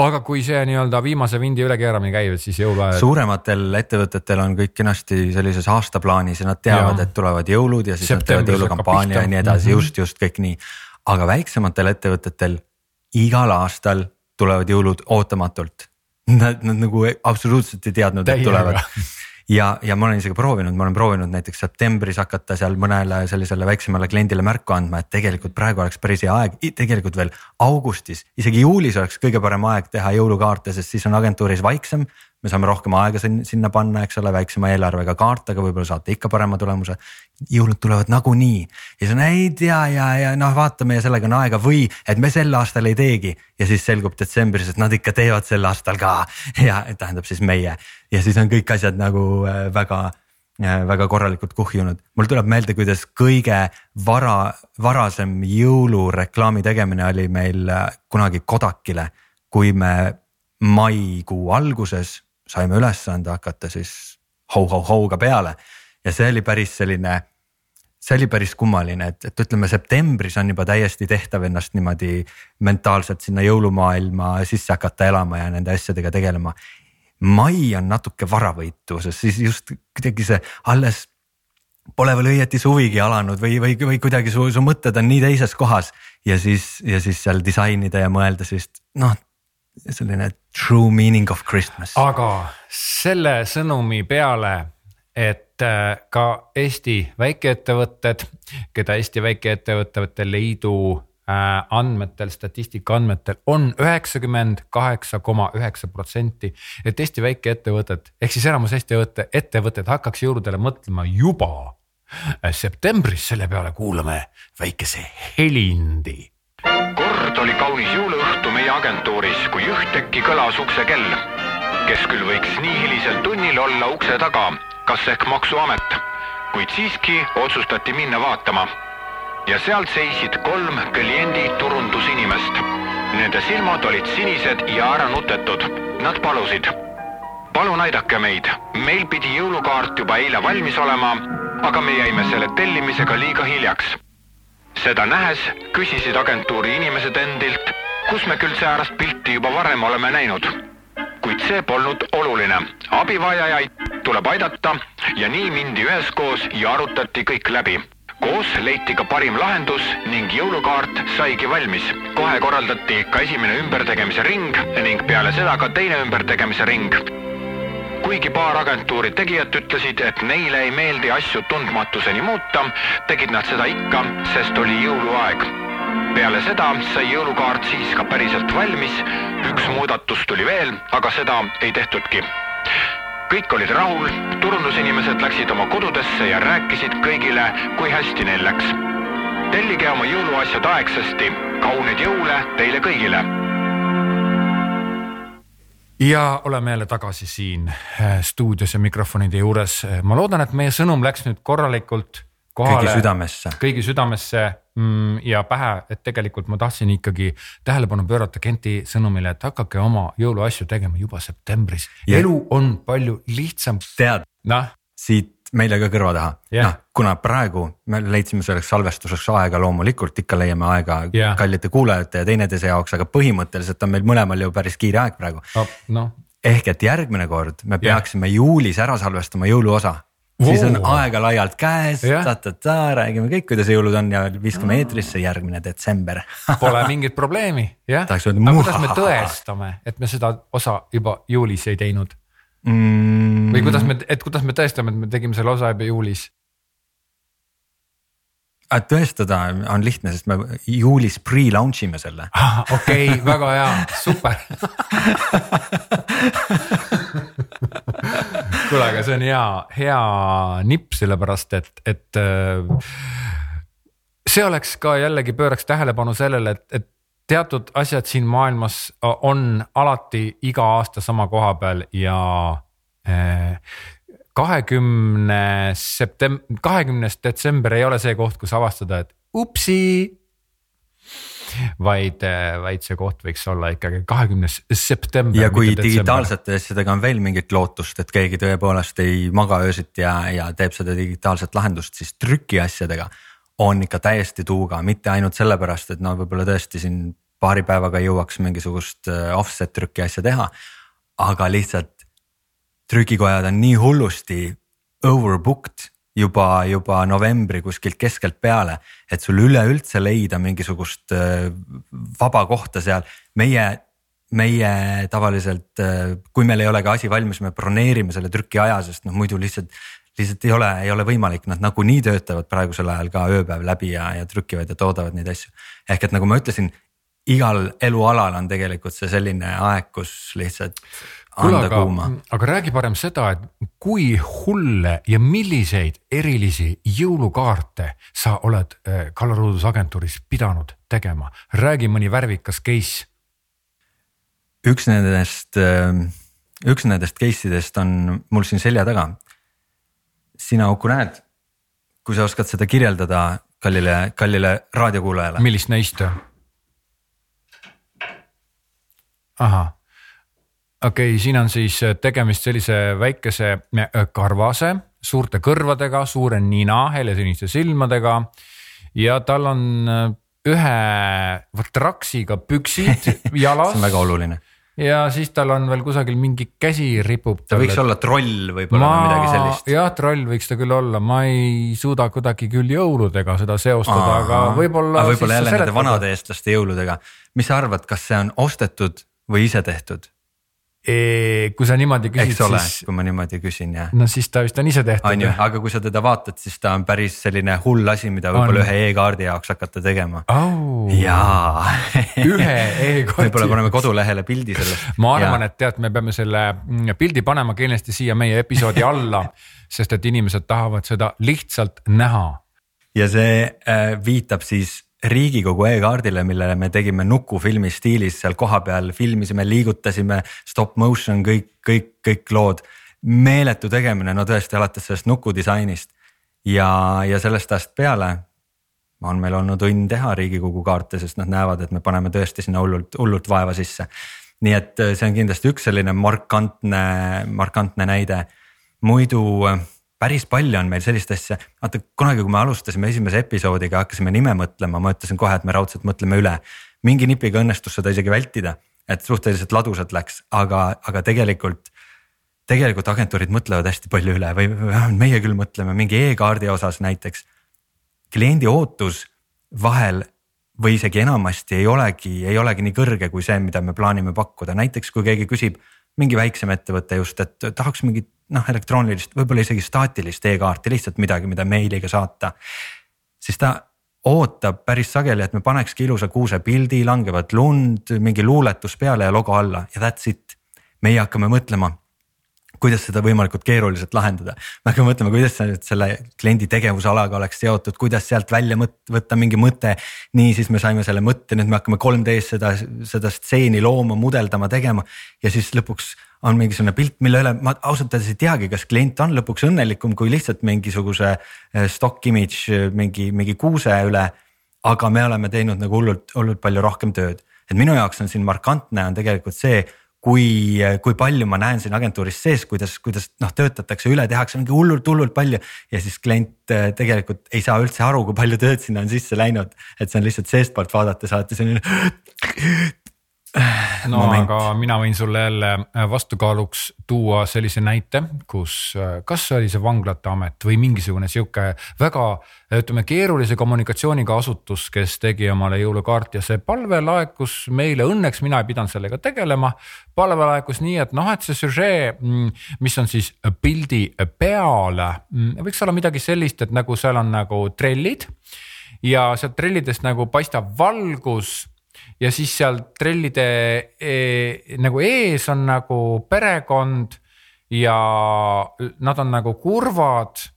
Speaker 1: aga kui see nii-öelda viimase vindi ülekeeramine käib, et siis jõuluajal.
Speaker 2: suurematel ettevõtetel on kõik kenasti sellises aastaplaanis ja nad teavad, et tulevad jõulud ja siis Septembris nad teevad jõulukampaania ja nii edasi -hmm. just, just kõik nii. aga väiksematel ettevõtetel igal aastal tulevad jõulud ootamatult. Nad, nad nagu absoluutselt ei teadnud, et tulevad ja, ja ma olen isegi proovinud, ma olen proovinud näiteks septembris hakata seal mõnele sellisele väiksemale kliendile märku andma, et tegelikult praegu oleks päris hea aeg, tegelikult veel augustis, isegi juulis oleks kõige parem aeg teha jõulukaarte, sest siis on agentuuris vaiksem me saame rohkem aega sinna panna, eks ole, väiksema eelarvega kaart, aga võib-olla saate ikka parema tulemuse. jõulud tulevad nagunii ja siis on ei tea ja, ja noh, vaatame ja sellega on aega või et me sel aastal ei teegi ja siis selgub detsembris, et nad ikka teevad sel aastal ka ja tähendab siis meie ja siis on kõik asjad nagu äh, väga äh, väga korralikult kuhjunud. mul tuleb meelde, kuidas kõige vara, varasem jõulureklaami tegemine oli meil äh, kunagi Kodakile, kui me maikuu alguses saime ülesande hakata siis ho-ho-hoga peale ja see oli päris selline, see oli päris kummaline, et, et ütleme, septembris on juba täiesti tehtav ennast niimoodi mentaalselt sinna jõulumaailma sisse hakata elama ja nende asjadega tegelema. mai on natuke varavõitu, sest siis just kuidagi see alles pole veel õieti suvigi alanud või, või, või kuidagi su, su mõtted on nii teises kohas ja siis, ja siis seal disainida ja mõelda siis noh selline true meaning of Christmas.
Speaker 1: aga selle sõnumi peale, et äh, ka Eesti väikeettevõtted, keda Eesti Väikeettevõtete Liidu äh, andmetel, statistika andmetel on üheksakümmend kaheksa koma üheksa protsenti. et Eesti väikeettevõtted ehk siis enamus Eesti ettevõtted hakkaks jõuludele mõtlema juba septembris, selle peale kuulame väikese helindi
Speaker 3: kord oli kaunis jõuluõhtu meie agentuuris, kui ühtäkki kõlas uksekell. kes küll võiks nii hilisel tunnil olla ukse taga, kas ehk Maksuamet, kuid siiski otsustati minna vaatama. ja seal seisid kolm kliendi turundusinimest. Nende silmad olid sinised ja äranutetud. Nad palusid. palun aidake meid, meil pidi jõulukaart juba eile valmis olema, aga me jäime selle tellimisega liiga hiljaks seda nähes küsisid agentuuri inimesed endilt, kus me küll säärast pilti juba varem oleme näinud. kuid see polnud oluline, abivajajaid tuleb aidata ja nii mindi üheskoos ja arutati kõik läbi. koos leiti ka parim lahendus ning jõulukaart saigi valmis. kohe korraldati ka esimene ümbertegemise ring ning peale seda ka teine ümbertegemise ring kuigi paar agentuuri tegijat ütlesid, et neile ei meeldi asju tundmatuseni muuta, tegid nad seda ikka, sest oli jõuluaeg. peale seda sai jõulukaart siis ka päriselt valmis. üks muudatus tuli veel, aga seda ei tehtudki. kõik olid rahul, turundusinimesed läksid oma kodudesse ja rääkisid kõigile, kui hästi neil läks. tellige oma jõuluasjad aegsasti, kauneid jõule teile kõigile
Speaker 1: ja oleme jälle tagasi siin äh, stuudios ja mikrofonide juures. ma loodan, et meie sõnum läks nüüd korralikult kohale.
Speaker 2: kõigi südamesse.
Speaker 1: kõigi südamesse mm, ja pähe, et tegelikult ma tahtsin ikkagi tähelepanu pöörata Genti sõnumile, et hakake oma jõuluasju tegema juba septembris. elu on palju lihtsam.
Speaker 2: tead,
Speaker 1: noh,
Speaker 2: siit meile ka kõrva taha
Speaker 1: Jah.
Speaker 2: noh, kuna praegu me leidsime selleks salvestuseks aega loomulikult ikka leiame aega
Speaker 1: Jah.
Speaker 2: kallite kuulajate ja teineteise jaoks, aga põhimõtteliselt on meil mõlemal ju päris kiire aeg praegu.
Speaker 1: noh,
Speaker 2: ehk et järgmine kord me peaksime juulis ära salvestama jõuluosa. siis on aega laialt käes
Speaker 1: Jah.,
Speaker 2: ta-ta-ta, räägime kõik, kuidas jõulud on ja viskame eetrisse järgmine detsember.
Speaker 1: pole mingit probleemi, jah. Aga kuidas me tõestame, et me seda osa juba juulis ei teinud
Speaker 2: Mm,
Speaker 1: või kuidas me, et kuidas me tõestame, et me tegime selle osa juba juulis?
Speaker 2: tõestada on lihtne, sest me juulis pre-launch ime selle.
Speaker 1: okei okay,, väga hea, super. kuule, aga see on hea, hea nipp, sellepärast et, et äh, see oleks ka jällegi pööraks tähelepanu sellele, et, et teatud asjad siin maailmas on alati iga aasta sama koha peal ja kahekümne septem-, kahekümnes detsember ei ole see koht, kus avastada, et upsi vaid, vaid see koht võiks olla ikkagi kahekümnes september.
Speaker 2: ja kui digitaalsete asjadega on veel mingit lootust, et keegi tõepoolest ei maga öösiti ja, ja teeb seda digitaalset lahendust, siis trükiasjadega on ikka täiesti tuuga, mitte ainult sellepärast, et no võib-olla tõesti siin paari päevaga jõuaks mingisugust äh, offset trüki asja teha. aga lihtsalt trükikojad on nii hullusti overbooked juba, juba novembri kuskilt keskelt peale, et sul üleüldse leida mingisugust äh, vaba kohta seal, meie meie tavaliselt, kui meil ei ole ka asi valmis, me broneerime selle trüki aja, sest noh muidu lihtsalt, lihtsalt ei ole, ei ole võimalik, nad nagunii töötavad praegusel ajal ka ööpäev läbi ja, ja trükivad ja toodavad neid asju. ehk et nagu ma ütlesin, igal elualal on tegelikult see selline aeg, kus lihtsalt anda
Speaker 1: aga
Speaker 2: kuuma.,
Speaker 1: aga räägi parem seda, et kui hulle ja milliseid erilisi jõulukaarte sa oled äh, Kallaruudusagentuuris pidanud tegema, räägi mõni värvikas case.
Speaker 2: üks nendest, üks nendest case idest on mul siin selja taga. sina Uku näed, kui sa oskad seda kirjeldada kallile, kallile raadiokuulajale.
Speaker 1: millist neist? ahah, okei okay,, siin on siis tegemist sellise väikese äh, karvase, suurte kõrvadega, suure nina, helesiniste silmadega ja tal on äh, ühe traksiga püksid jalas
Speaker 2: see on väga oluline,
Speaker 1: ja siis tal on veel kusagil mingi käsi ripub.
Speaker 2: ta võiks olla troll võib-olla või midagi sellist.
Speaker 1: jah, troll võiks ta küll olla, ma ei suuda kuidagi küll jõuludega seda seostada, aga võib-olla.
Speaker 2: võib-olla jälle nende vanade eestlaste jõuludega. mis sa arvad, kas see on ostetud või ise tehtud?
Speaker 1: kui sa niimoodi küsid, siis
Speaker 2: kui ma niimoodi küsin ja.
Speaker 1: no siis ta vist on ise tehtud.
Speaker 2: on ju, aga kui sa teda vaatad, siis ta on päris selline hull asi, mida võib-olla ühe e-kaardi jaoks hakata tegema.
Speaker 1: oh,.
Speaker 2: jaa.
Speaker 1: ühe e-kaardi
Speaker 2: võib-olla paneme kodulehele pildi sellest.
Speaker 1: ma arvan, et tead, me peame selle mm, pildi panema kindlasti siia meie episoodi alla, sest et inimesed tahavad seda lihtsalt näha.
Speaker 2: ja see äh, viitab siis riigikogu e-kaardile, millele me tegime nukufilmi stiilis seal kohapeal, filmisime, liigutasime, stop motion, kõik, kõik, kõik lood. meeletu tegemine, no tõesti alates sellest nukudisainist ja, ja sellest ajast peale on meil olnud õnn teha riigikogu kaarte, sest nad näevad, et me paneme tõesti sinna hullult, hullult vaeva sisse. nii et äh, see on kindlasti üks selline markantne, markantne näide. muidu äh, päris palju on meil sellist asja, vaata kunagi, kui me alustasime esimese episoodiga, hakkasime nime mõtlema, ma ütlesin kohe, et me raudselt mõtleme üle. mingi nipiga õnnestus seda isegi vältida, et suhteliselt ladusalt läks, aga, aga tegelikult tegelikult agentuurid mõtlevad hästi palju üle või meie küll mõtleme mingi e-kaardi osas näiteks. kliendi ootus vahel või isegi enamasti ei olegi, ei olegi nii kõrge kui see, mida me plaanime pakkuda, näiteks kui keegi küsib mingi väiksem ettevõte just, et tahaks mingit noh, elektroonilist, võib-olla isegi staatilist e-kaarti, lihtsalt midagi, mida meiliga saata. siis ta ootab päris sageli, et me panekski ilusa kuuse pildi, langevat lund, mingi luuletus peale ja logo alla ja that's it. meie hakkame mõtlema kuidas seda võimalikult keeruliselt lahendada. me hakkame mõtlema, kuidas see nüüd selle kliendi tegevusalaga oleks seotud, kuidas sealt välja võtta mingi mõte. nii, siis me saime selle mõtte, nüüd me hakkame 3D-s seda, seda stseeni looma, mudeldama, tegema ja siis lõpuks on mingisugune pilt, mille üle ma ausalt öeldes ei teagi, kas klient on lõpuks õnnelikum kui lihtsalt mingisuguse eh, stock image mingi, mingi kuuse üle. aga me oleme teinud nagu hullult, hullult palju rohkem tööd, et minu jaoks on siin markantne on tegelikult see, kui, kui palju ma näen siin agentuuris sees, kuidas, kuidas noh, töötatakse üle, tehakse mingi hullult, hullult palju. ja siis klient äh, tegelikult ei saa üldse aru, kui palju tööd sinna on sisse läinud, et see on lihtsalt seestpoolt vaadates alati selline
Speaker 1: no moment. aga mina võin sulle jälle äh, vastukaaluks tuua sellise näite, kus äh, kas oli see vanglate amet või mingisugune sihuke väga ütleme keerulise kommunikatsiooniga asutus, kes tegi omale jõulukaarti ja see palve laekus meile, õnneks mina ei pidanud sellega tegelema. palve laekus nii, et noh, et see süžee, mm, mis on siis pildi peale, mm, võiks olla midagi sellist, et nagu seal on nagu trellid ja sealt trellidest nagu paistab valgus ja siis seal trellide e, nagu ees on nagu perekond ja nad on nagu kurvad.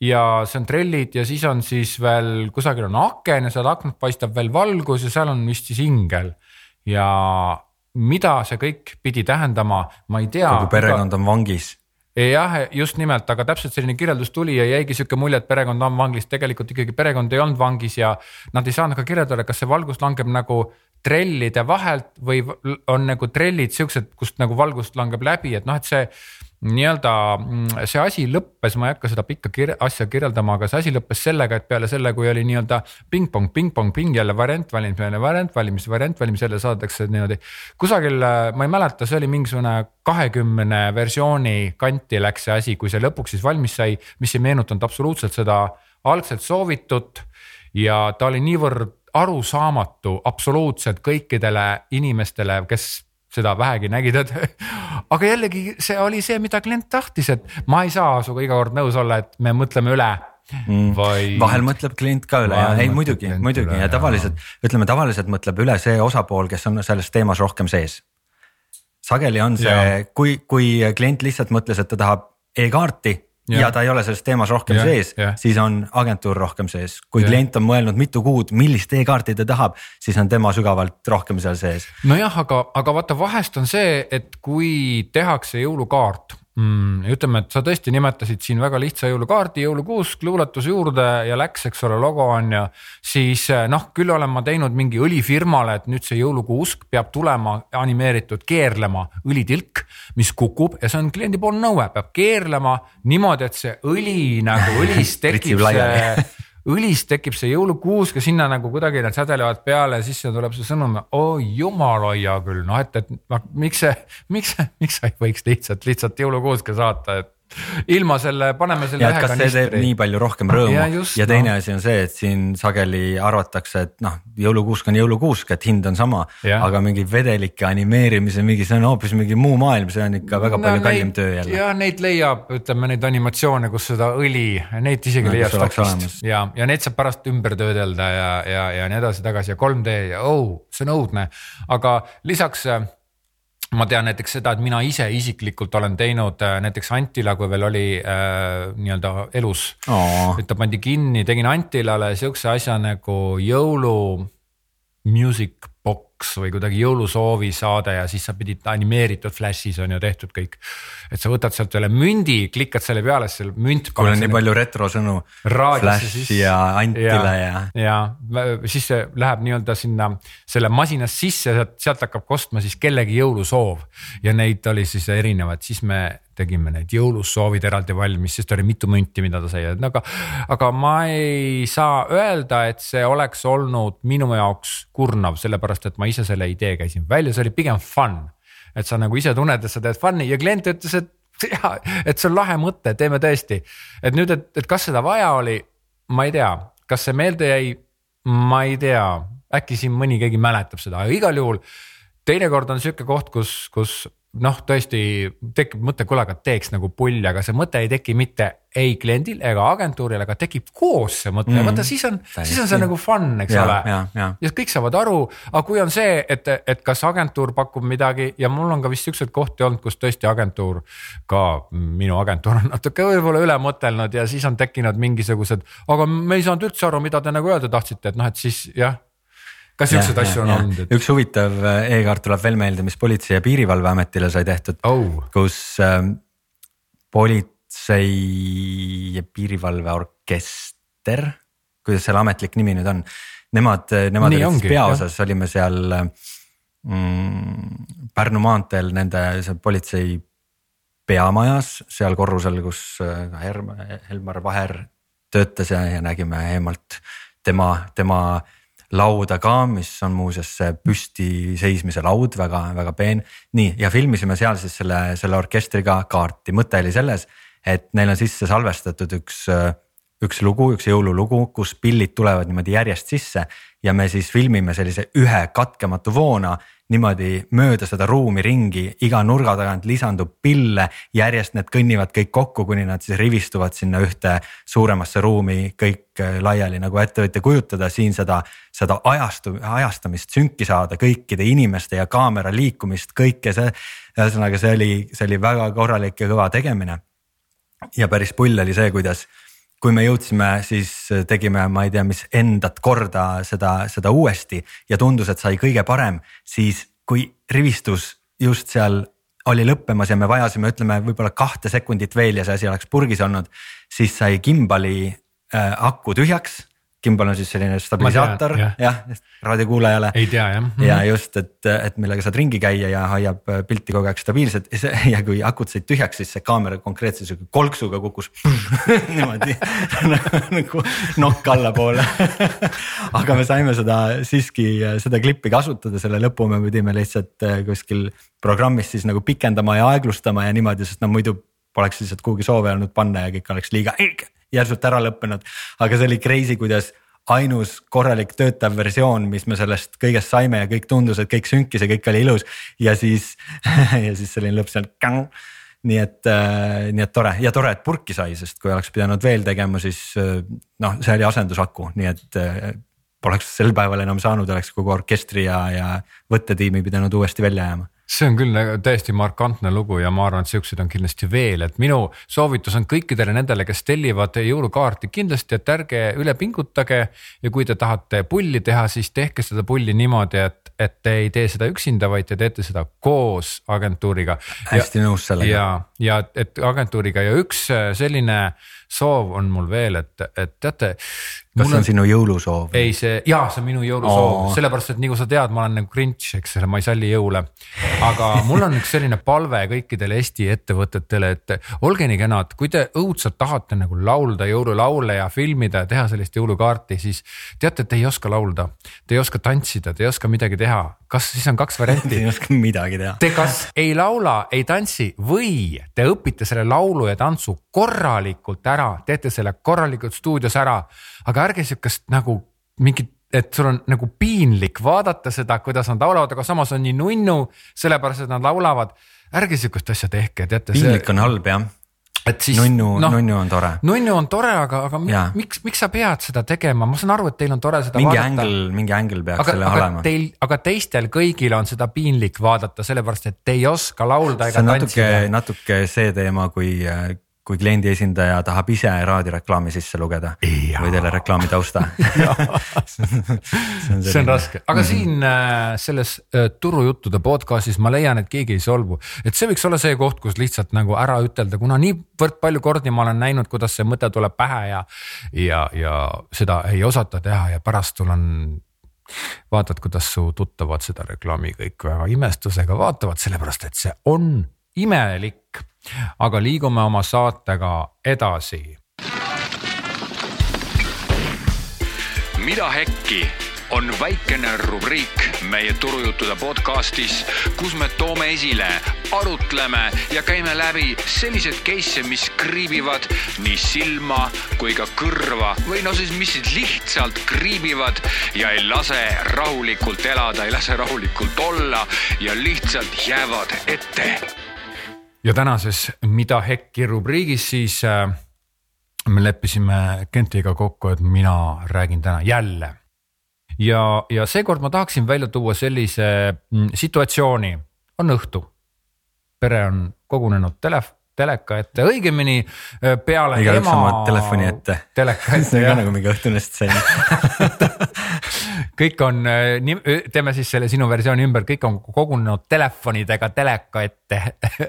Speaker 1: ja see on trellid ja siis on siis veel kusagil on aken ja seal aknalt paistab veel valgus ja seal on vist siis ingel ja mida see kõik pidi tähendama, ma ei tea.
Speaker 2: kogu perekond on vangis
Speaker 1: jah, just nimelt, aga täpselt selline kirjeldus tuli ja jäigi sihuke mulje, et perekond on vangis, tegelikult ikkagi perekond ei olnud vangis ja nad ei saanud ka kirjeldada, kas see valgus langeb nagu trellide vahelt või on nagu trellid siuksed, kust nagu valgust langeb läbi, et noh, et see nii-öelda mm, see asi lõppes, ma ei hakka seda pikka kir asja kirjeldama, aga see asi lõppes sellega, et peale selle, kui oli nii-öelda pingpong, pingpong, ping jälle variant valimine, variant valimis, variant valimis jälle saadakse niimoodi. kusagil, ma ei mäleta, see oli mingisugune kahekümne versiooni kanti läks see asi, kui see lõpuks siis valmis sai, mis ei meenutanud absoluutselt seda algselt soovitut ja ta oli niivõrd arusaamatu absoluutselt kõikidele inimestele, kes seda vähegi nägid, et aga jällegi see oli see, mida klient tahtis, et ma ei saa sinuga iga kord nõus olla, et me mõtleme üle.
Speaker 2: Mm.. Vaid... vahel mõtleb klient ka üle ja ei muidugi, muidugi. üle, ja tavaliselt ütleme tavaliselt mõtleb üle see osapool, kes on selles teemas rohkem sees. sageli on see, kui, kui klient lihtsalt mõtles, et ta tahab e-kaarti ja. ja ta ei ole selles teemas rohkem ja, sees, siis on agentuur rohkem sees. kui ja. klient on mõelnud mitu kuud, millist e-kaarti ta tahab, siis on tema sügavalt rohkem seal sees.
Speaker 1: nojah, aga, aga vaata, vahest on see, et kui tehakse jõulukaart mm,. ütleme, et sa tõesti nimetasid siin väga lihtsa jõulukaardi, jõulukuusk, luuletus juurde ja läks, eks ole, logo on ju. siis eh, noh, küll olen ma teinud mingi õlifirmale, et nüüd see jõulukuusk peab tulema animeeritud keerlema õlitilk, mis kukub ja see on kliendipoolne nõue, peab keerlema niimoodi, et see õli nagu õlist tekib see õlist tekib see jõulukuusk ja sinna nagu kuidagi need sädelevad peale siis tuleb see sõnum, oi jumal hoia küll, noh et, et noh, miks see, miks, miks sa ei võiks lihtsalt, lihtsalt jõulukuuske saata, et ilma selle, paneme selle.
Speaker 2: ja, kas kanistri. see teeb nii palju rohkem rõõmu ja, just, ja teine no. asi on see, et siin sageli arvatakse, et noh, jõulukuusk on jõulukuusk, et hind on sama. aga mingi vedelike animeerimise mingi, see on hoopis mingi muu maailm, see on ikka väga no, palju kallim töö jälle.
Speaker 1: ja neid leiab, ütleme neid animatsioone, kus seda õli, neid isegi no, leiab stokist ja, ja neid saab pärast ümber töödelda ja, ja, ja nii edasi-tagasi ja 3D ja oh, see on õudne, aga lisaks ma tean näiteks seda, et mina ise isiklikult olen teinud äh, näiteks Antila, kui veel oli äh, nii-öelda elus. Oh.. et ta pandi kinni, tegin Antilale sihukese asja nagu jõulu music box või kuidagi jõulusoovi saade ja siis sa pidid animeeritud flash'is on ju tehtud kõik. et sa võtad sealt üle mündi, klikad selle peale, siis seal münt.
Speaker 2: kuule nii palju retrosõnu. Flash ja Antile ja,
Speaker 1: ja. ja siis see läheb nii-öelda sinna selle masinas sisse, sealt hakkab kostma siis kellegi jõulusoov ja neid oli siis erinevaid, siis me tegime need jõulussoovid eraldi valmis, sest oli mitu münti, mida ta sai, aga, aga ma ei saa öelda, et see oleks olnud minu jaoks kurnav, sellepärast et ma ise selle idee käisin välja, see oli pigem fun. et sa nagu ise tunned, et sa teed fun'i ja klient ütles, et ja, et see on lahe mõte, teeme tõesti. et nüüd, et, et kas seda vaja oli, ma ei tea, kas see meelde jäi, ma ei tea, äkki siin mõni keegi mäletab seda, aga igal juhul teinekord on sihuke koht, kus, kus noh, tõesti tekib mõte, kuule, aga teeks nagu pulli, aga see mõte ei teki mitte ei kliendil ega agentuuril, aga tekib koos see mõte mm., vaata siis on, siis on see nagu fun, eks ja, ole. Ja, ja. ja kõik saavad aru, aga kui on see, et, et kas agentuur pakub midagi ja mul on ka vist siukseid kohti olnud, kus tõesti agentuur. ka minu agentuur on natuke võib-olla üle mõtelnud ja siis on tekkinud mingisugused, aga me ei saanud üldse aru, mida te nagu öelda tahtsite, et noh, et siis jah kas siukseid asju on ja. olnud
Speaker 2: et...? üks huvitav äh, e-kaart tuleb veel meelde, mis Politsei- ja Piirivalveametile sai tehtud
Speaker 1: oh.,
Speaker 2: kus äh, politsei ja piirivalveorkester, kuidas selle ametlik nimi nüüd on, nemad, äh, nemad Nii olid peaosas, olime seal äh, mm, Pärnu maanteel nende politsei peamajas seal korrusel, kus äh, Helmar Vaher töötas ja, ja nägime eemalt tema, tema lauda ka, mis on muuseas püsti seismise laud väga, väga peen. nii ja filmisime seal siis selle, selle orkestriga kaarti, mõte oli selles, et neil on sisse salvestatud üks üks lugu, üks jõululugu, kus pillid tulevad niimoodi järjest sisse ja me siis filmime sellise ühe katkematu voona niimoodi mööda seda ruumi ringi, iga nurga tagant lisandub pille, järjest need kõnnivad kõik kokku, kuni nad siis rivistuvad sinna ühte suuremasse ruumi kõik äh, laiali, nagu ette võite kujutada siin seda, seda ajastu, ajastamist, sünki saada kõikide inimeste ja kaamera liikumist, kõike see. ühesõnaga, see oli, see oli väga korralik ja kõva tegemine. ja päris pull oli see, kuidas kui me jõudsime, siis tegime, ma ei tea, mis endat korda seda, seda uuesti ja tundus, et sai kõige parem, siis kui rivistus just seal oli lõppemas ja me vajasime, ütleme võib-olla kahte sekundit veel ja see asi oleks purgis olnud, siis sai gimbali äh, aku tühjaks Gimbal on siis selline stabilisaator jah ja, raadiokuulajale.
Speaker 1: ei tea jah mm.
Speaker 2: -hmm. ja just, et, et millega saad ringi käia ja hoiab pilti kogu aeg stabiilselt ja ja kui akud said tühjaks, siis see kaamera konkreetselt sihuke kolksuga kukkus niimoodi nagu nokk allapoole aga me saime seda siiski seda klippi kasutada, selle lõpu me pidime lihtsalt äh, kuskil programmis siis nagu pikendama ja aeglustama ja niimoodi, sest no muidu poleks lihtsalt kuhugi soove olnud panna ja kõik oleks liiga järsult ära lõppenud. aga see oli crazy, kuidas ainus korralik töötav versioon, mis me sellest kõigest saime ja kõik tundus, et kõik sünkis ja kõik oli ilus ja siis ja siis selline lõpp seal. nii et äh,, nii et tore ja tore, et purki sai, sest kui oleks pidanud veel tegema, siis äh, noh, see oli asendusaku, nii et äh, poleks sel päeval enam saanud, oleks kogu orkestri ja, ja võttetiimi pidanud uuesti välja jääma
Speaker 1: see on küll täiesti markantne lugu ja ma arvan, et siukseid on kindlasti veel, et minu soovitus on kõikidele nendele, kes tellivad jõulukaarti kindlasti, et ärge üle pingutage. ja kui te tahate pulli teha, siis tehke seda pulli niimoodi, et, et te ei tee seda üksinda, vaid te teete seda koos agentuuriga.
Speaker 2: hästi nõus sellega.
Speaker 1: ja, ja et agentuuriga ja üks selline soov on mul veel, et, et teate
Speaker 2: kas see on, on sinu jõulusoov?
Speaker 1: ei, see ja see on minu jõulusoov, sellepärast et nagu sa tead, ma olen nagu Grinch, eks ole, ma ei salli jõule. aga mul on üks selline palve kõikidele Eesti ettevõtetele, et olge nii kenad, kui te õudselt tahate nagu laulda jõululaule ja filmida ja teha sellist jõulukaarti, siis teate, et te ei oska laulda. Te ei oska tantsida, te ei oska midagi teha, kas siis on kaks varianti
Speaker 2: ei oska midagi teha.
Speaker 1: Te kas ei laula, ei tantsi või te õpite selle laulu ja tantsu korralikult ära, teete selle korralikult stuudios ära aga ärge sihukest nagu mingit et sul on nagu piinlik vaadata seda, kuidas nad laulavad, aga samas on nii nunnu, sellepärast et nad laulavad. ärge sihukest asja tehke, teate.
Speaker 2: piinlik see... on halb jah. et siis. nunnu no,, nunnu on tore.
Speaker 1: nunnu on tore, aga, aga ja. miks, miks sa pead seda tegema, ma saan aru, et teil on tore seda
Speaker 2: mingi vaadata. Ängel, mingi ängel peaks aga, selle aga olema.
Speaker 1: Teil, aga teistel kõigil on seda piinlik vaadata, sellepärast et te ei oska laulda ega
Speaker 2: tantsida. natuke see teema, kui kui kliendi esindaja tahab ise raadioreklaami sisse lugeda ja. või telereklaami tausta
Speaker 1: see on, see on raske, aga mm -hmm. siin äh, selles äh, turujuttude podcast'is ma leian, et keegi ei solvu, et see võiks olla see koht, kus lihtsalt nagu ära ütelda, kuna niivõrd palju kordi ma olen näinud, kuidas see mõte tuleb pähe ja, ja, ja seda ei osata teha ja pärast sul on vaatad, kuidas su tuttavad seda reklaami kõik väga imestusega vaatavad, sellepärast et see on imelik aga liigume oma saatega edasi.
Speaker 3: mida hekki on väikene rubriik meie turujuttude podcastis, kus me toome esile, arutleme ja käime läbi sellised case'e, mis kriibivad nii silma kui ka kõrva või no siis, mis lihtsalt kriibivad ja ei lase rahulikult elada, ei lase rahulikult olla ja lihtsalt jäävad ette
Speaker 1: ja tänases Mida hekki rubriigis siis äh, me leppisime Kentiga kokku, et mina räägin täna jälle. ja, ja seekord ma tahaksin välja tuua sellise mm, situatsiooni, on õhtu, pere on kogunenud telef-, teleka ette, õigemini äh, peale
Speaker 2: Igaüks ema. telefoni ette.
Speaker 1: teleka ette
Speaker 2: see on ka nagu mingi õhtune stseen
Speaker 1: kõik on, teeme siis selle sinu versiooni ümber, kõik on kogunenud telefonidega teleka ette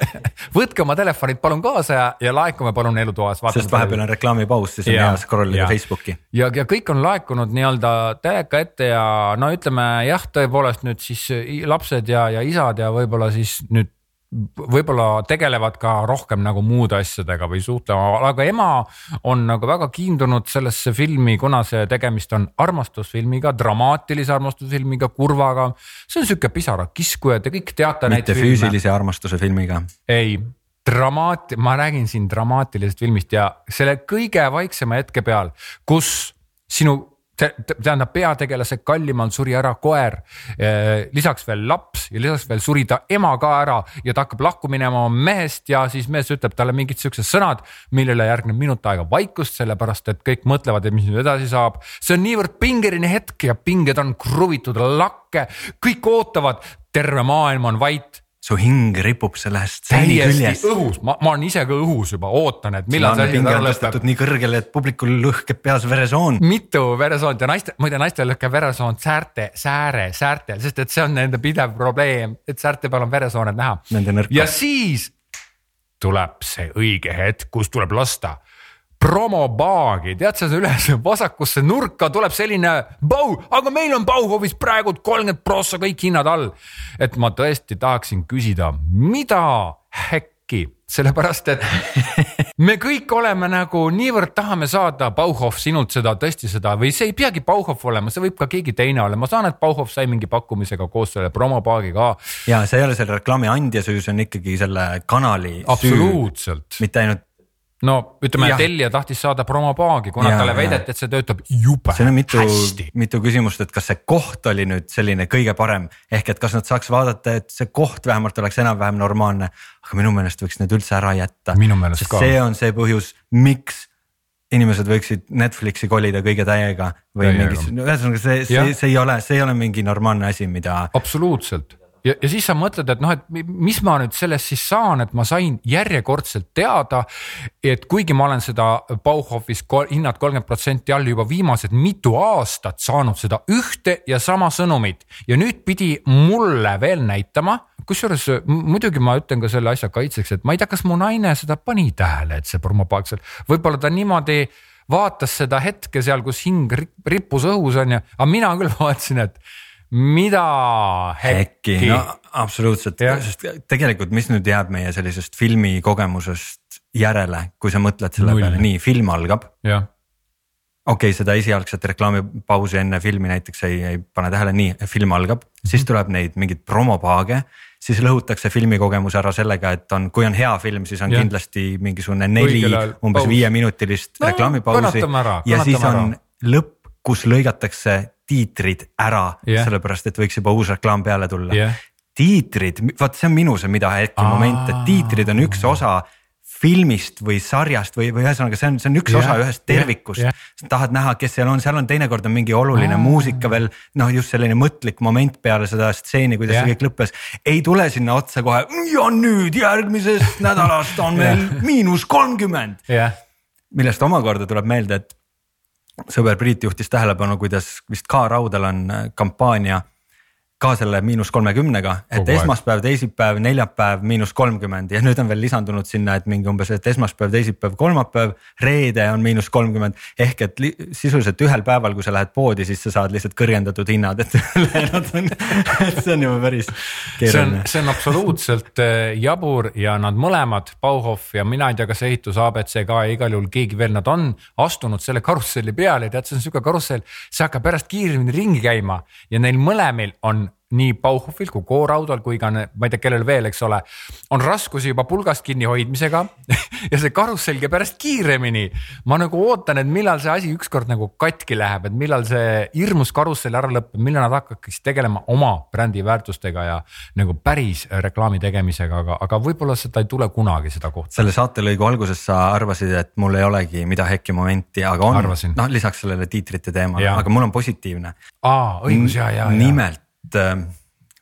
Speaker 1: võtke oma telefonid palun kaasa ja, ja laekume palun elutoas.
Speaker 2: sest vahepeal on reklaamipaus, siis on hea scroll ida Facebooki.
Speaker 1: ja, ja kõik on laekunud nii-öelda teleka ette ja no ütleme jah, tõepoolest nüüd siis lapsed ja, ja isad ja võib-olla siis nüüd võib-olla tegelevad ka rohkem nagu muude asjadega või suhtlema, aga ema on nagu väga kiindunud sellesse filmi, kuna see tegemist on armastusfilmiga, dramaatilise armastusfilmiga, kurvaga. see on sihuke pisarakiskuja, te kõik teate.
Speaker 2: mitte füüsilise filme. armastuse filmiga.
Speaker 1: ei, dramaat-, ma räägin siin dramaatilisest filmist ja selle kõige vaiksema hetke peal, kus sinu tähendab, peategelase kallimal suri ära koer, eh, lisaks veel laps ja lisaks veel suri ta ema ka ära ja ta hakkab lahku minema oma mehest ja siis mees ütleb talle mingid siuksed sõnad, millele järgneb minut aega vaikust, sellepärast et kõik mõtlevad, et mis nüüd edasi saab. see on niivõrd pingeline hetk ja pinged on kruvitud lakke, kõik ootavad, terve maailm on vait
Speaker 2: su hing ripub sellest stseeni küljest.
Speaker 1: õhus, ma, ma olen ise ka õhus juba, ootan, et millal see
Speaker 2: asi ära lõpeb. nii kõrgele, et publikul lõhkeb peas veresoon.
Speaker 1: mitu veresoont ja naiste, muide naistel lõhkeb veresoon säärte, sääre, säärtel, sest et see on nende pidev probleem, et säärte peal on veresooned näha. ja siis tuleb see õige hetk, kus tuleb lasta promopaagi, tead sa üles vasakusse nurka tuleb selline Bau, aga meil on Bauhofis praegu kolmkümmend prossa kõik hinnad all. et ma tõesti tahaksin küsida, mida häkki, sellepärast et me kõik oleme nagu niivõrd tahame saada Bauhof sinult seda tõesti seda või see ei peagi Bauhof olema, see võib ka keegi teine olla, ma saan, et Bauhof sai mingi pakkumisega koos selle promopaagiga.
Speaker 2: ja see ei ole selle reklaami andja süü, see on ikkagi selle kanali
Speaker 1: absoluutselt.
Speaker 2: mitte ainult
Speaker 1: no ütleme, tellija tahtis saada promopaagi, kuna ja, talle väideti, et see töötab jube
Speaker 2: siin on mitu, mitu küsimust, et kas see koht oli nüüd selline kõige parem. Ehk et kas nad saaks vaadata, et see koht vähemalt oleks enam-vähem normaalne. aga minu meelest võiks need üldse ära jätta. see on see põhjus, miks inimesed võiksid Netflixi kolida kõige täiega või mingis, ühesõnaga see, see, see ei ole, see ei ole mingi normaalne asi, mida.
Speaker 1: absoluutselt ja, ja siis sa mõtled, et noh, et mis ma nüüd sellest siis saan, et ma sain järjekordselt teada, et kuigi ma olen seda Bauhofis hinnad kolmkümmend protsenti all juba viimased mitu aastat saanud seda ühte ja sama sõnumit. Ja nüüd pidi mulle veel näitama kusjuures muidugi ma ütlen ka selle asja kaitseks, et ma ei tea, kas mu naine seda pani tähele, et see promopaak seal, võib-olla ta niimoodi vaatas seda hetke seal, kus hing rippus õhus on ju, aga mina küll vaatasin, et mida
Speaker 2: äkki? no absoluutselt, sest tegelikult, mis nüüd jääb meie sellisest filmikogemusest järele, kui sa mõtled selle Null. peale, nii film algab. okei okay,, seda esialgset reklaamipausi enne filmi näiteks ei, ei pane tähele, nii film algab mm, -hmm. siis tuleb neid mingeid promopaage siis lõhutakse filmikogemus ära sellega, et on, kui on hea film, siis on ja. kindlasti mingisugune neli umbes viieminutilist no, reklaamipausi ja siis on lõpp, kus lõigatakse tiitrid ära yeah., sellepärast et võiks juba uus reklaam peale tulla yeah.. tiitrid, vot see on minu see mida hetke moment, et tiitrid on üks osa filmist või sarjast või, või ühesõnaga, see on, see on üks yeah, osa ühest tervikust yeah,. Yeah. tahad näha, kes seal on, seal on teinekord on mingi oluline ah. muusika veel noh, just selline mõtlik moment peale seda stseeni, kuidas yeah. see kõik lõppes. ei tule sinna otsa kohe ja nüüd järgmisest nädalast on meil yeah. miinus kolmkümmend yeah.. millest omakorda tuleb meelde, et sõber Priit juhtis tähelepanu, kuidas vist K Raudal on äh, kampaania ka selle miinus kolmekümnega, et Kogu esmaspäev, teisipäev, neljapäev miinus kolmkümmend ja nüüd on veel lisandunud sinna, et mingi umbes, et esmaspäev, teisipäev, kolmapäev, reede on miinus kolmkümmend. ehk et sisuliselt ühel päeval, kui sa lähed poodi, siis sa saad lihtsalt kõrgendatud hinnad, et ülejäänud on, et see on juba päris
Speaker 1: keeruline. see on absoluutselt äh, jabur ja nad mõlemad, Bauhof ja mina ei tea, kas ehitus abc ka igal juhul keegi veel, nad on astunud selle karusselli peale ja tead, see on sihuke karussell, see hakkab pärast kiiremini ringi käima ja neil mõlemil on nii Bauhofil kui Go-Raudal kui ka ma ei tea, kellel veel, eks ole, on raskusi juba pulgast kinni hoidmisega ja see karussell käib järjest kiiremini. ma nagu ootan, et millal see asi ükskord nagu katki läheb, et millal see hirmus karussell ära lõpeb, millal nad hakkaks tegelema oma brändi väärtustega ja nagu päris reklaami tegemisega, aga, aga võib-olla seda ei tule kunagi seda kohta.
Speaker 2: selle saatelõigu alguses sa arvasid, et mul ei olegi mida hekki momenti, aga on, noh lisaks sellele tiitrite teemale, aga mul on positiivne.
Speaker 1: aa, õigus ja, ja, ja.
Speaker 2: nimelt et äh,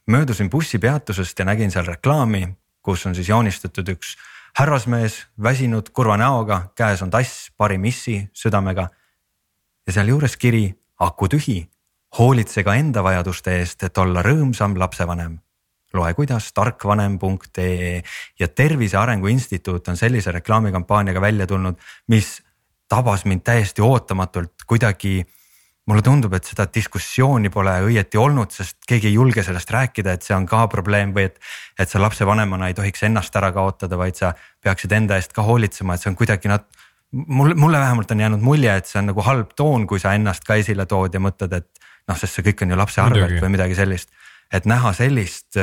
Speaker 2: möödusin bussipeatusest ja nägin seal reklaami, kus on siis joonistatud üks härrasmees, väsinud kurva näoga, käes on tass, pari missi südamega. ja sealjuures kiri aku tühi, hoolitse ka enda vajaduste eest, et olla rõõmsam lapsevanem. loe kuidas tarkvanem.ee ja Tervise Arengu Instituut on sellise reklaamikampaaniaga välja tulnud, mis tabas mind täiesti ootamatult kuidagi mulle tundub, et seda diskussiooni pole õieti olnud, sest keegi ei julge sellest rääkida, et see on ka probleem või et. et sa lapsevanemana ei tohiks ennast ära kaotada, vaid sa peaksid enda eest ka hoolitsema, et see on kuidagi nat-. mulle, mulle vähemalt on jäänud mulje, et see on nagu halb toon, kui sa ennast ka esile tood ja mõtled, et noh, sest see kõik on ju lapse arvelt või midagi sellist. et näha sellist,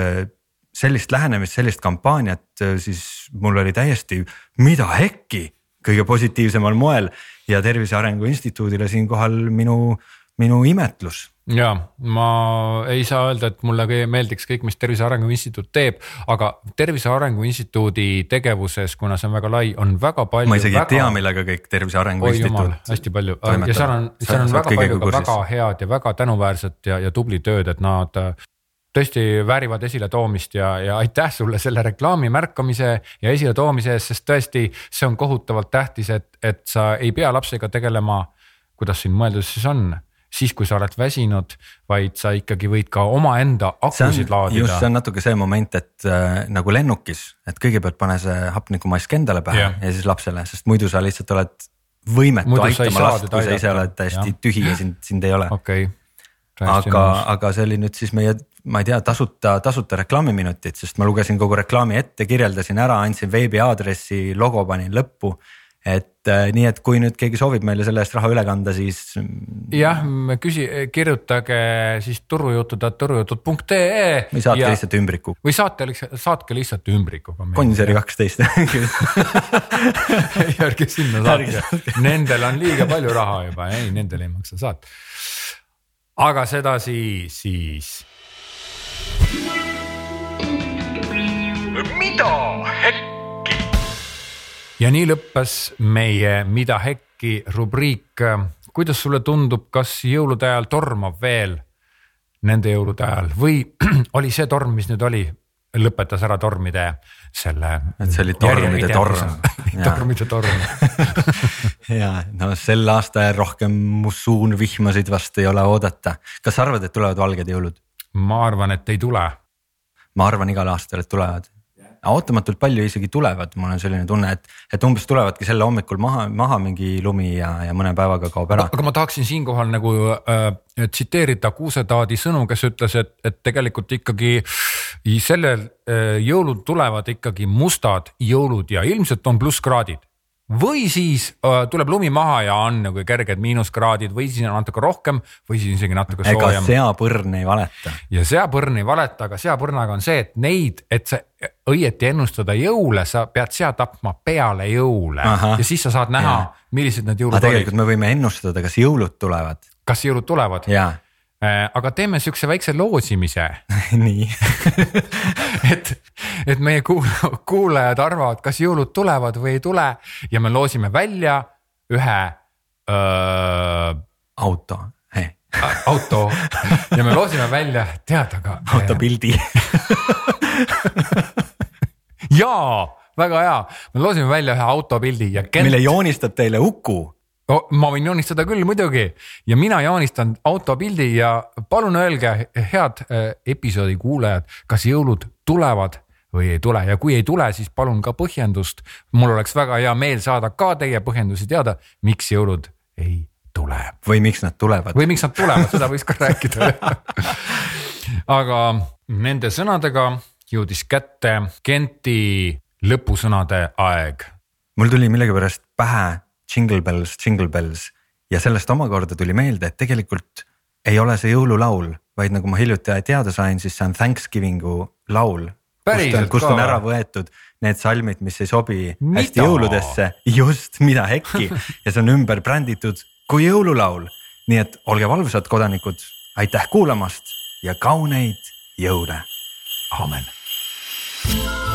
Speaker 2: sellist lähenemist, sellist kampaaniat, siis mul oli täiesti, mida hekki kõige positiivsemal moel ja Tervise Arengu Instituudile siinkohal minu minu imetlus
Speaker 1: ja ma ei saa öelda, et mulle meeldiks kõik, mis Tervise Arengu Instituut teeb, aga Tervise Arengu Instituudi tegevuses, kuna see on väga lai, on väga palju.
Speaker 2: ma isegi
Speaker 1: väga...
Speaker 2: ei tea, millega kõik Tervise Arengu Oi, Instituut.
Speaker 1: hästi palju ja seal on, seal on väga palju ka väga head ja väga tänuväärset ja, ja tubli tööd, et nad tõesti väärivad esiletoomist ja, ja aitäh sulle selle reklaami märkamise ja esiletoomise eest, sest tõesti, see on kohutavalt tähtis, et, et sa ei pea lapsega tegelema. kuidas siin mõeldud siis on siis, kui sa oled väsinud, vaid sa ikkagi võid ka omaenda akusid laadida.
Speaker 2: just, see on natuke see moment, et äh, nagu lennukis, et kõigepealt pane see hapnikumask endale pähe yeah. ja siis lapsele, sest muidu sa lihtsalt oled võimetu muidu aitama last, kui sa ise oled täiesti ja. tühi ja sind, sind ei ole
Speaker 1: okay..
Speaker 2: aga, aga see oli nüüd siis meie, ma ei tea, tasuta, tasuta reklaamiminutid, sest ma lugesin kogu reklaami ette, kirjeldasin ära, andsin veebiaadressi, logo panin lõppu et äh, nii, et kui nüüd keegi soovib meile selle eest raha üle kanda, siis.
Speaker 1: jah, küsi, kirjutage siis turujutud.turujutud.ee.
Speaker 2: või saatke ja, lihtsalt ümbriku.
Speaker 1: või saate, saatke lihtsalt ümbrikuga.
Speaker 2: Gonsiori kaksteist
Speaker 1: ärge sinna saatke, nendel on liiga palju raha juba, ei, nendel ei maksa saata. aga sedasi siis. Mida hekki? ja nii lõppes meie Mida Hekki rubriik. kuidas sulle tundub, kas jõulude ajal tormab veel nende jõulude ajal või oli see torm, mis nüüd oli, lõpetas ära tormide selle.
Speaker 2: et see oli tormide torm.
Speaker 1: tormide torm
Speaker 2: ja no sel aastal rohkem mussuunvihmasid vast ei ole oodata. kas sa arvad, et tulevad valged jõulud?
Speaker 1: Ma arvan, et ei tule.
Speaker 2: ma arvan igal aastal, et tulevad ootamatult palju isegi tulevad, mul on selline tunne, et, et umbes tulevadki selle hommikul maha, maha mingi lumi ja, ja mõne päevaga kaob ära.
Speaker 1: aga ma tahaksin siinkohal nagu äh, tsiteerida Kuusetaadi sõnu, kes ütles, et, et tegelikult ikkagi sellel äh, jõulud tulevad ikkagi mustad jõulud ja ilmselt on plusskraadid või siis uh, tuleb lumi maha ja on nagu kerged miinuskraadid või siis on natuke rohkem või siis isegi natuke soojem.
Speaker 2: ega seapõrn ei valeta.
Speaker 1: ja seapõrn ei valeta, aga seapõrnaga on see, et neid, et sa õieti ennustada jõule, sa pead sea tapma peale jõule Aha. ja siis sa saad näha, millised need jõulud
Speaker 2: olid. tegelikult me võime ennustada, kas jõulud tulevad.
Speaker 1: kas jõulud tulevad?
Speaker 2: jaa
Speaker 1: Äh, aga teeme siukse väikse loosimise
Speaker 2: nii
Speaker 1: et, et meie kuulajad arvavad, kas jõulud tulevad või ei tule ja me loosime välja ühe öö,
Speaker 2: auto hey.
Speaker 1: auto ja me loosime välja, tead, aga.
Speaker 2: autopildi
Speaker 1: jaa, väga hea, me loosime välja ühe autopildi ja.
Speaker 2: mille joonistab teile Uku
Speaker 1: no ma võin joonistada küll muidugi ja mina joonistan autopildi ja palun öelge, head äh, episoodi kuulajad, kas jõulud tulevad või ei tule ja kui ei tule, siis palun ka põhjendust. mul oleks väga hea meel saada ka teie põhjendusi teada, miks jõulud ei tule.
Speaker 2: või miks nad tulevad.
Speaker 1: või miks nad tulevad, seda võiks ka rääkida aga nende sõnadega jõudis kätte Genti lõpusõnade aeg.
Speaker 2: mul tuli millegipärast pähe Jingle bells, jingle bells ja sellest omakorda tuli meelde, et tegelikult ei ole see jõululaul, vaid nagu ma hiljuti teada sain, siis see on Thanksgiving'u laul. kust on, kust on ära võetud need salmid, mis ei sobi mida? hästi jõuludesse, just, mida hekki ja see on ümber bränditud kui jõululaul. nii et olge valvsad, kodanikud, aitäh kuulamast ja kauneid jõule.
Speaker 1: aamen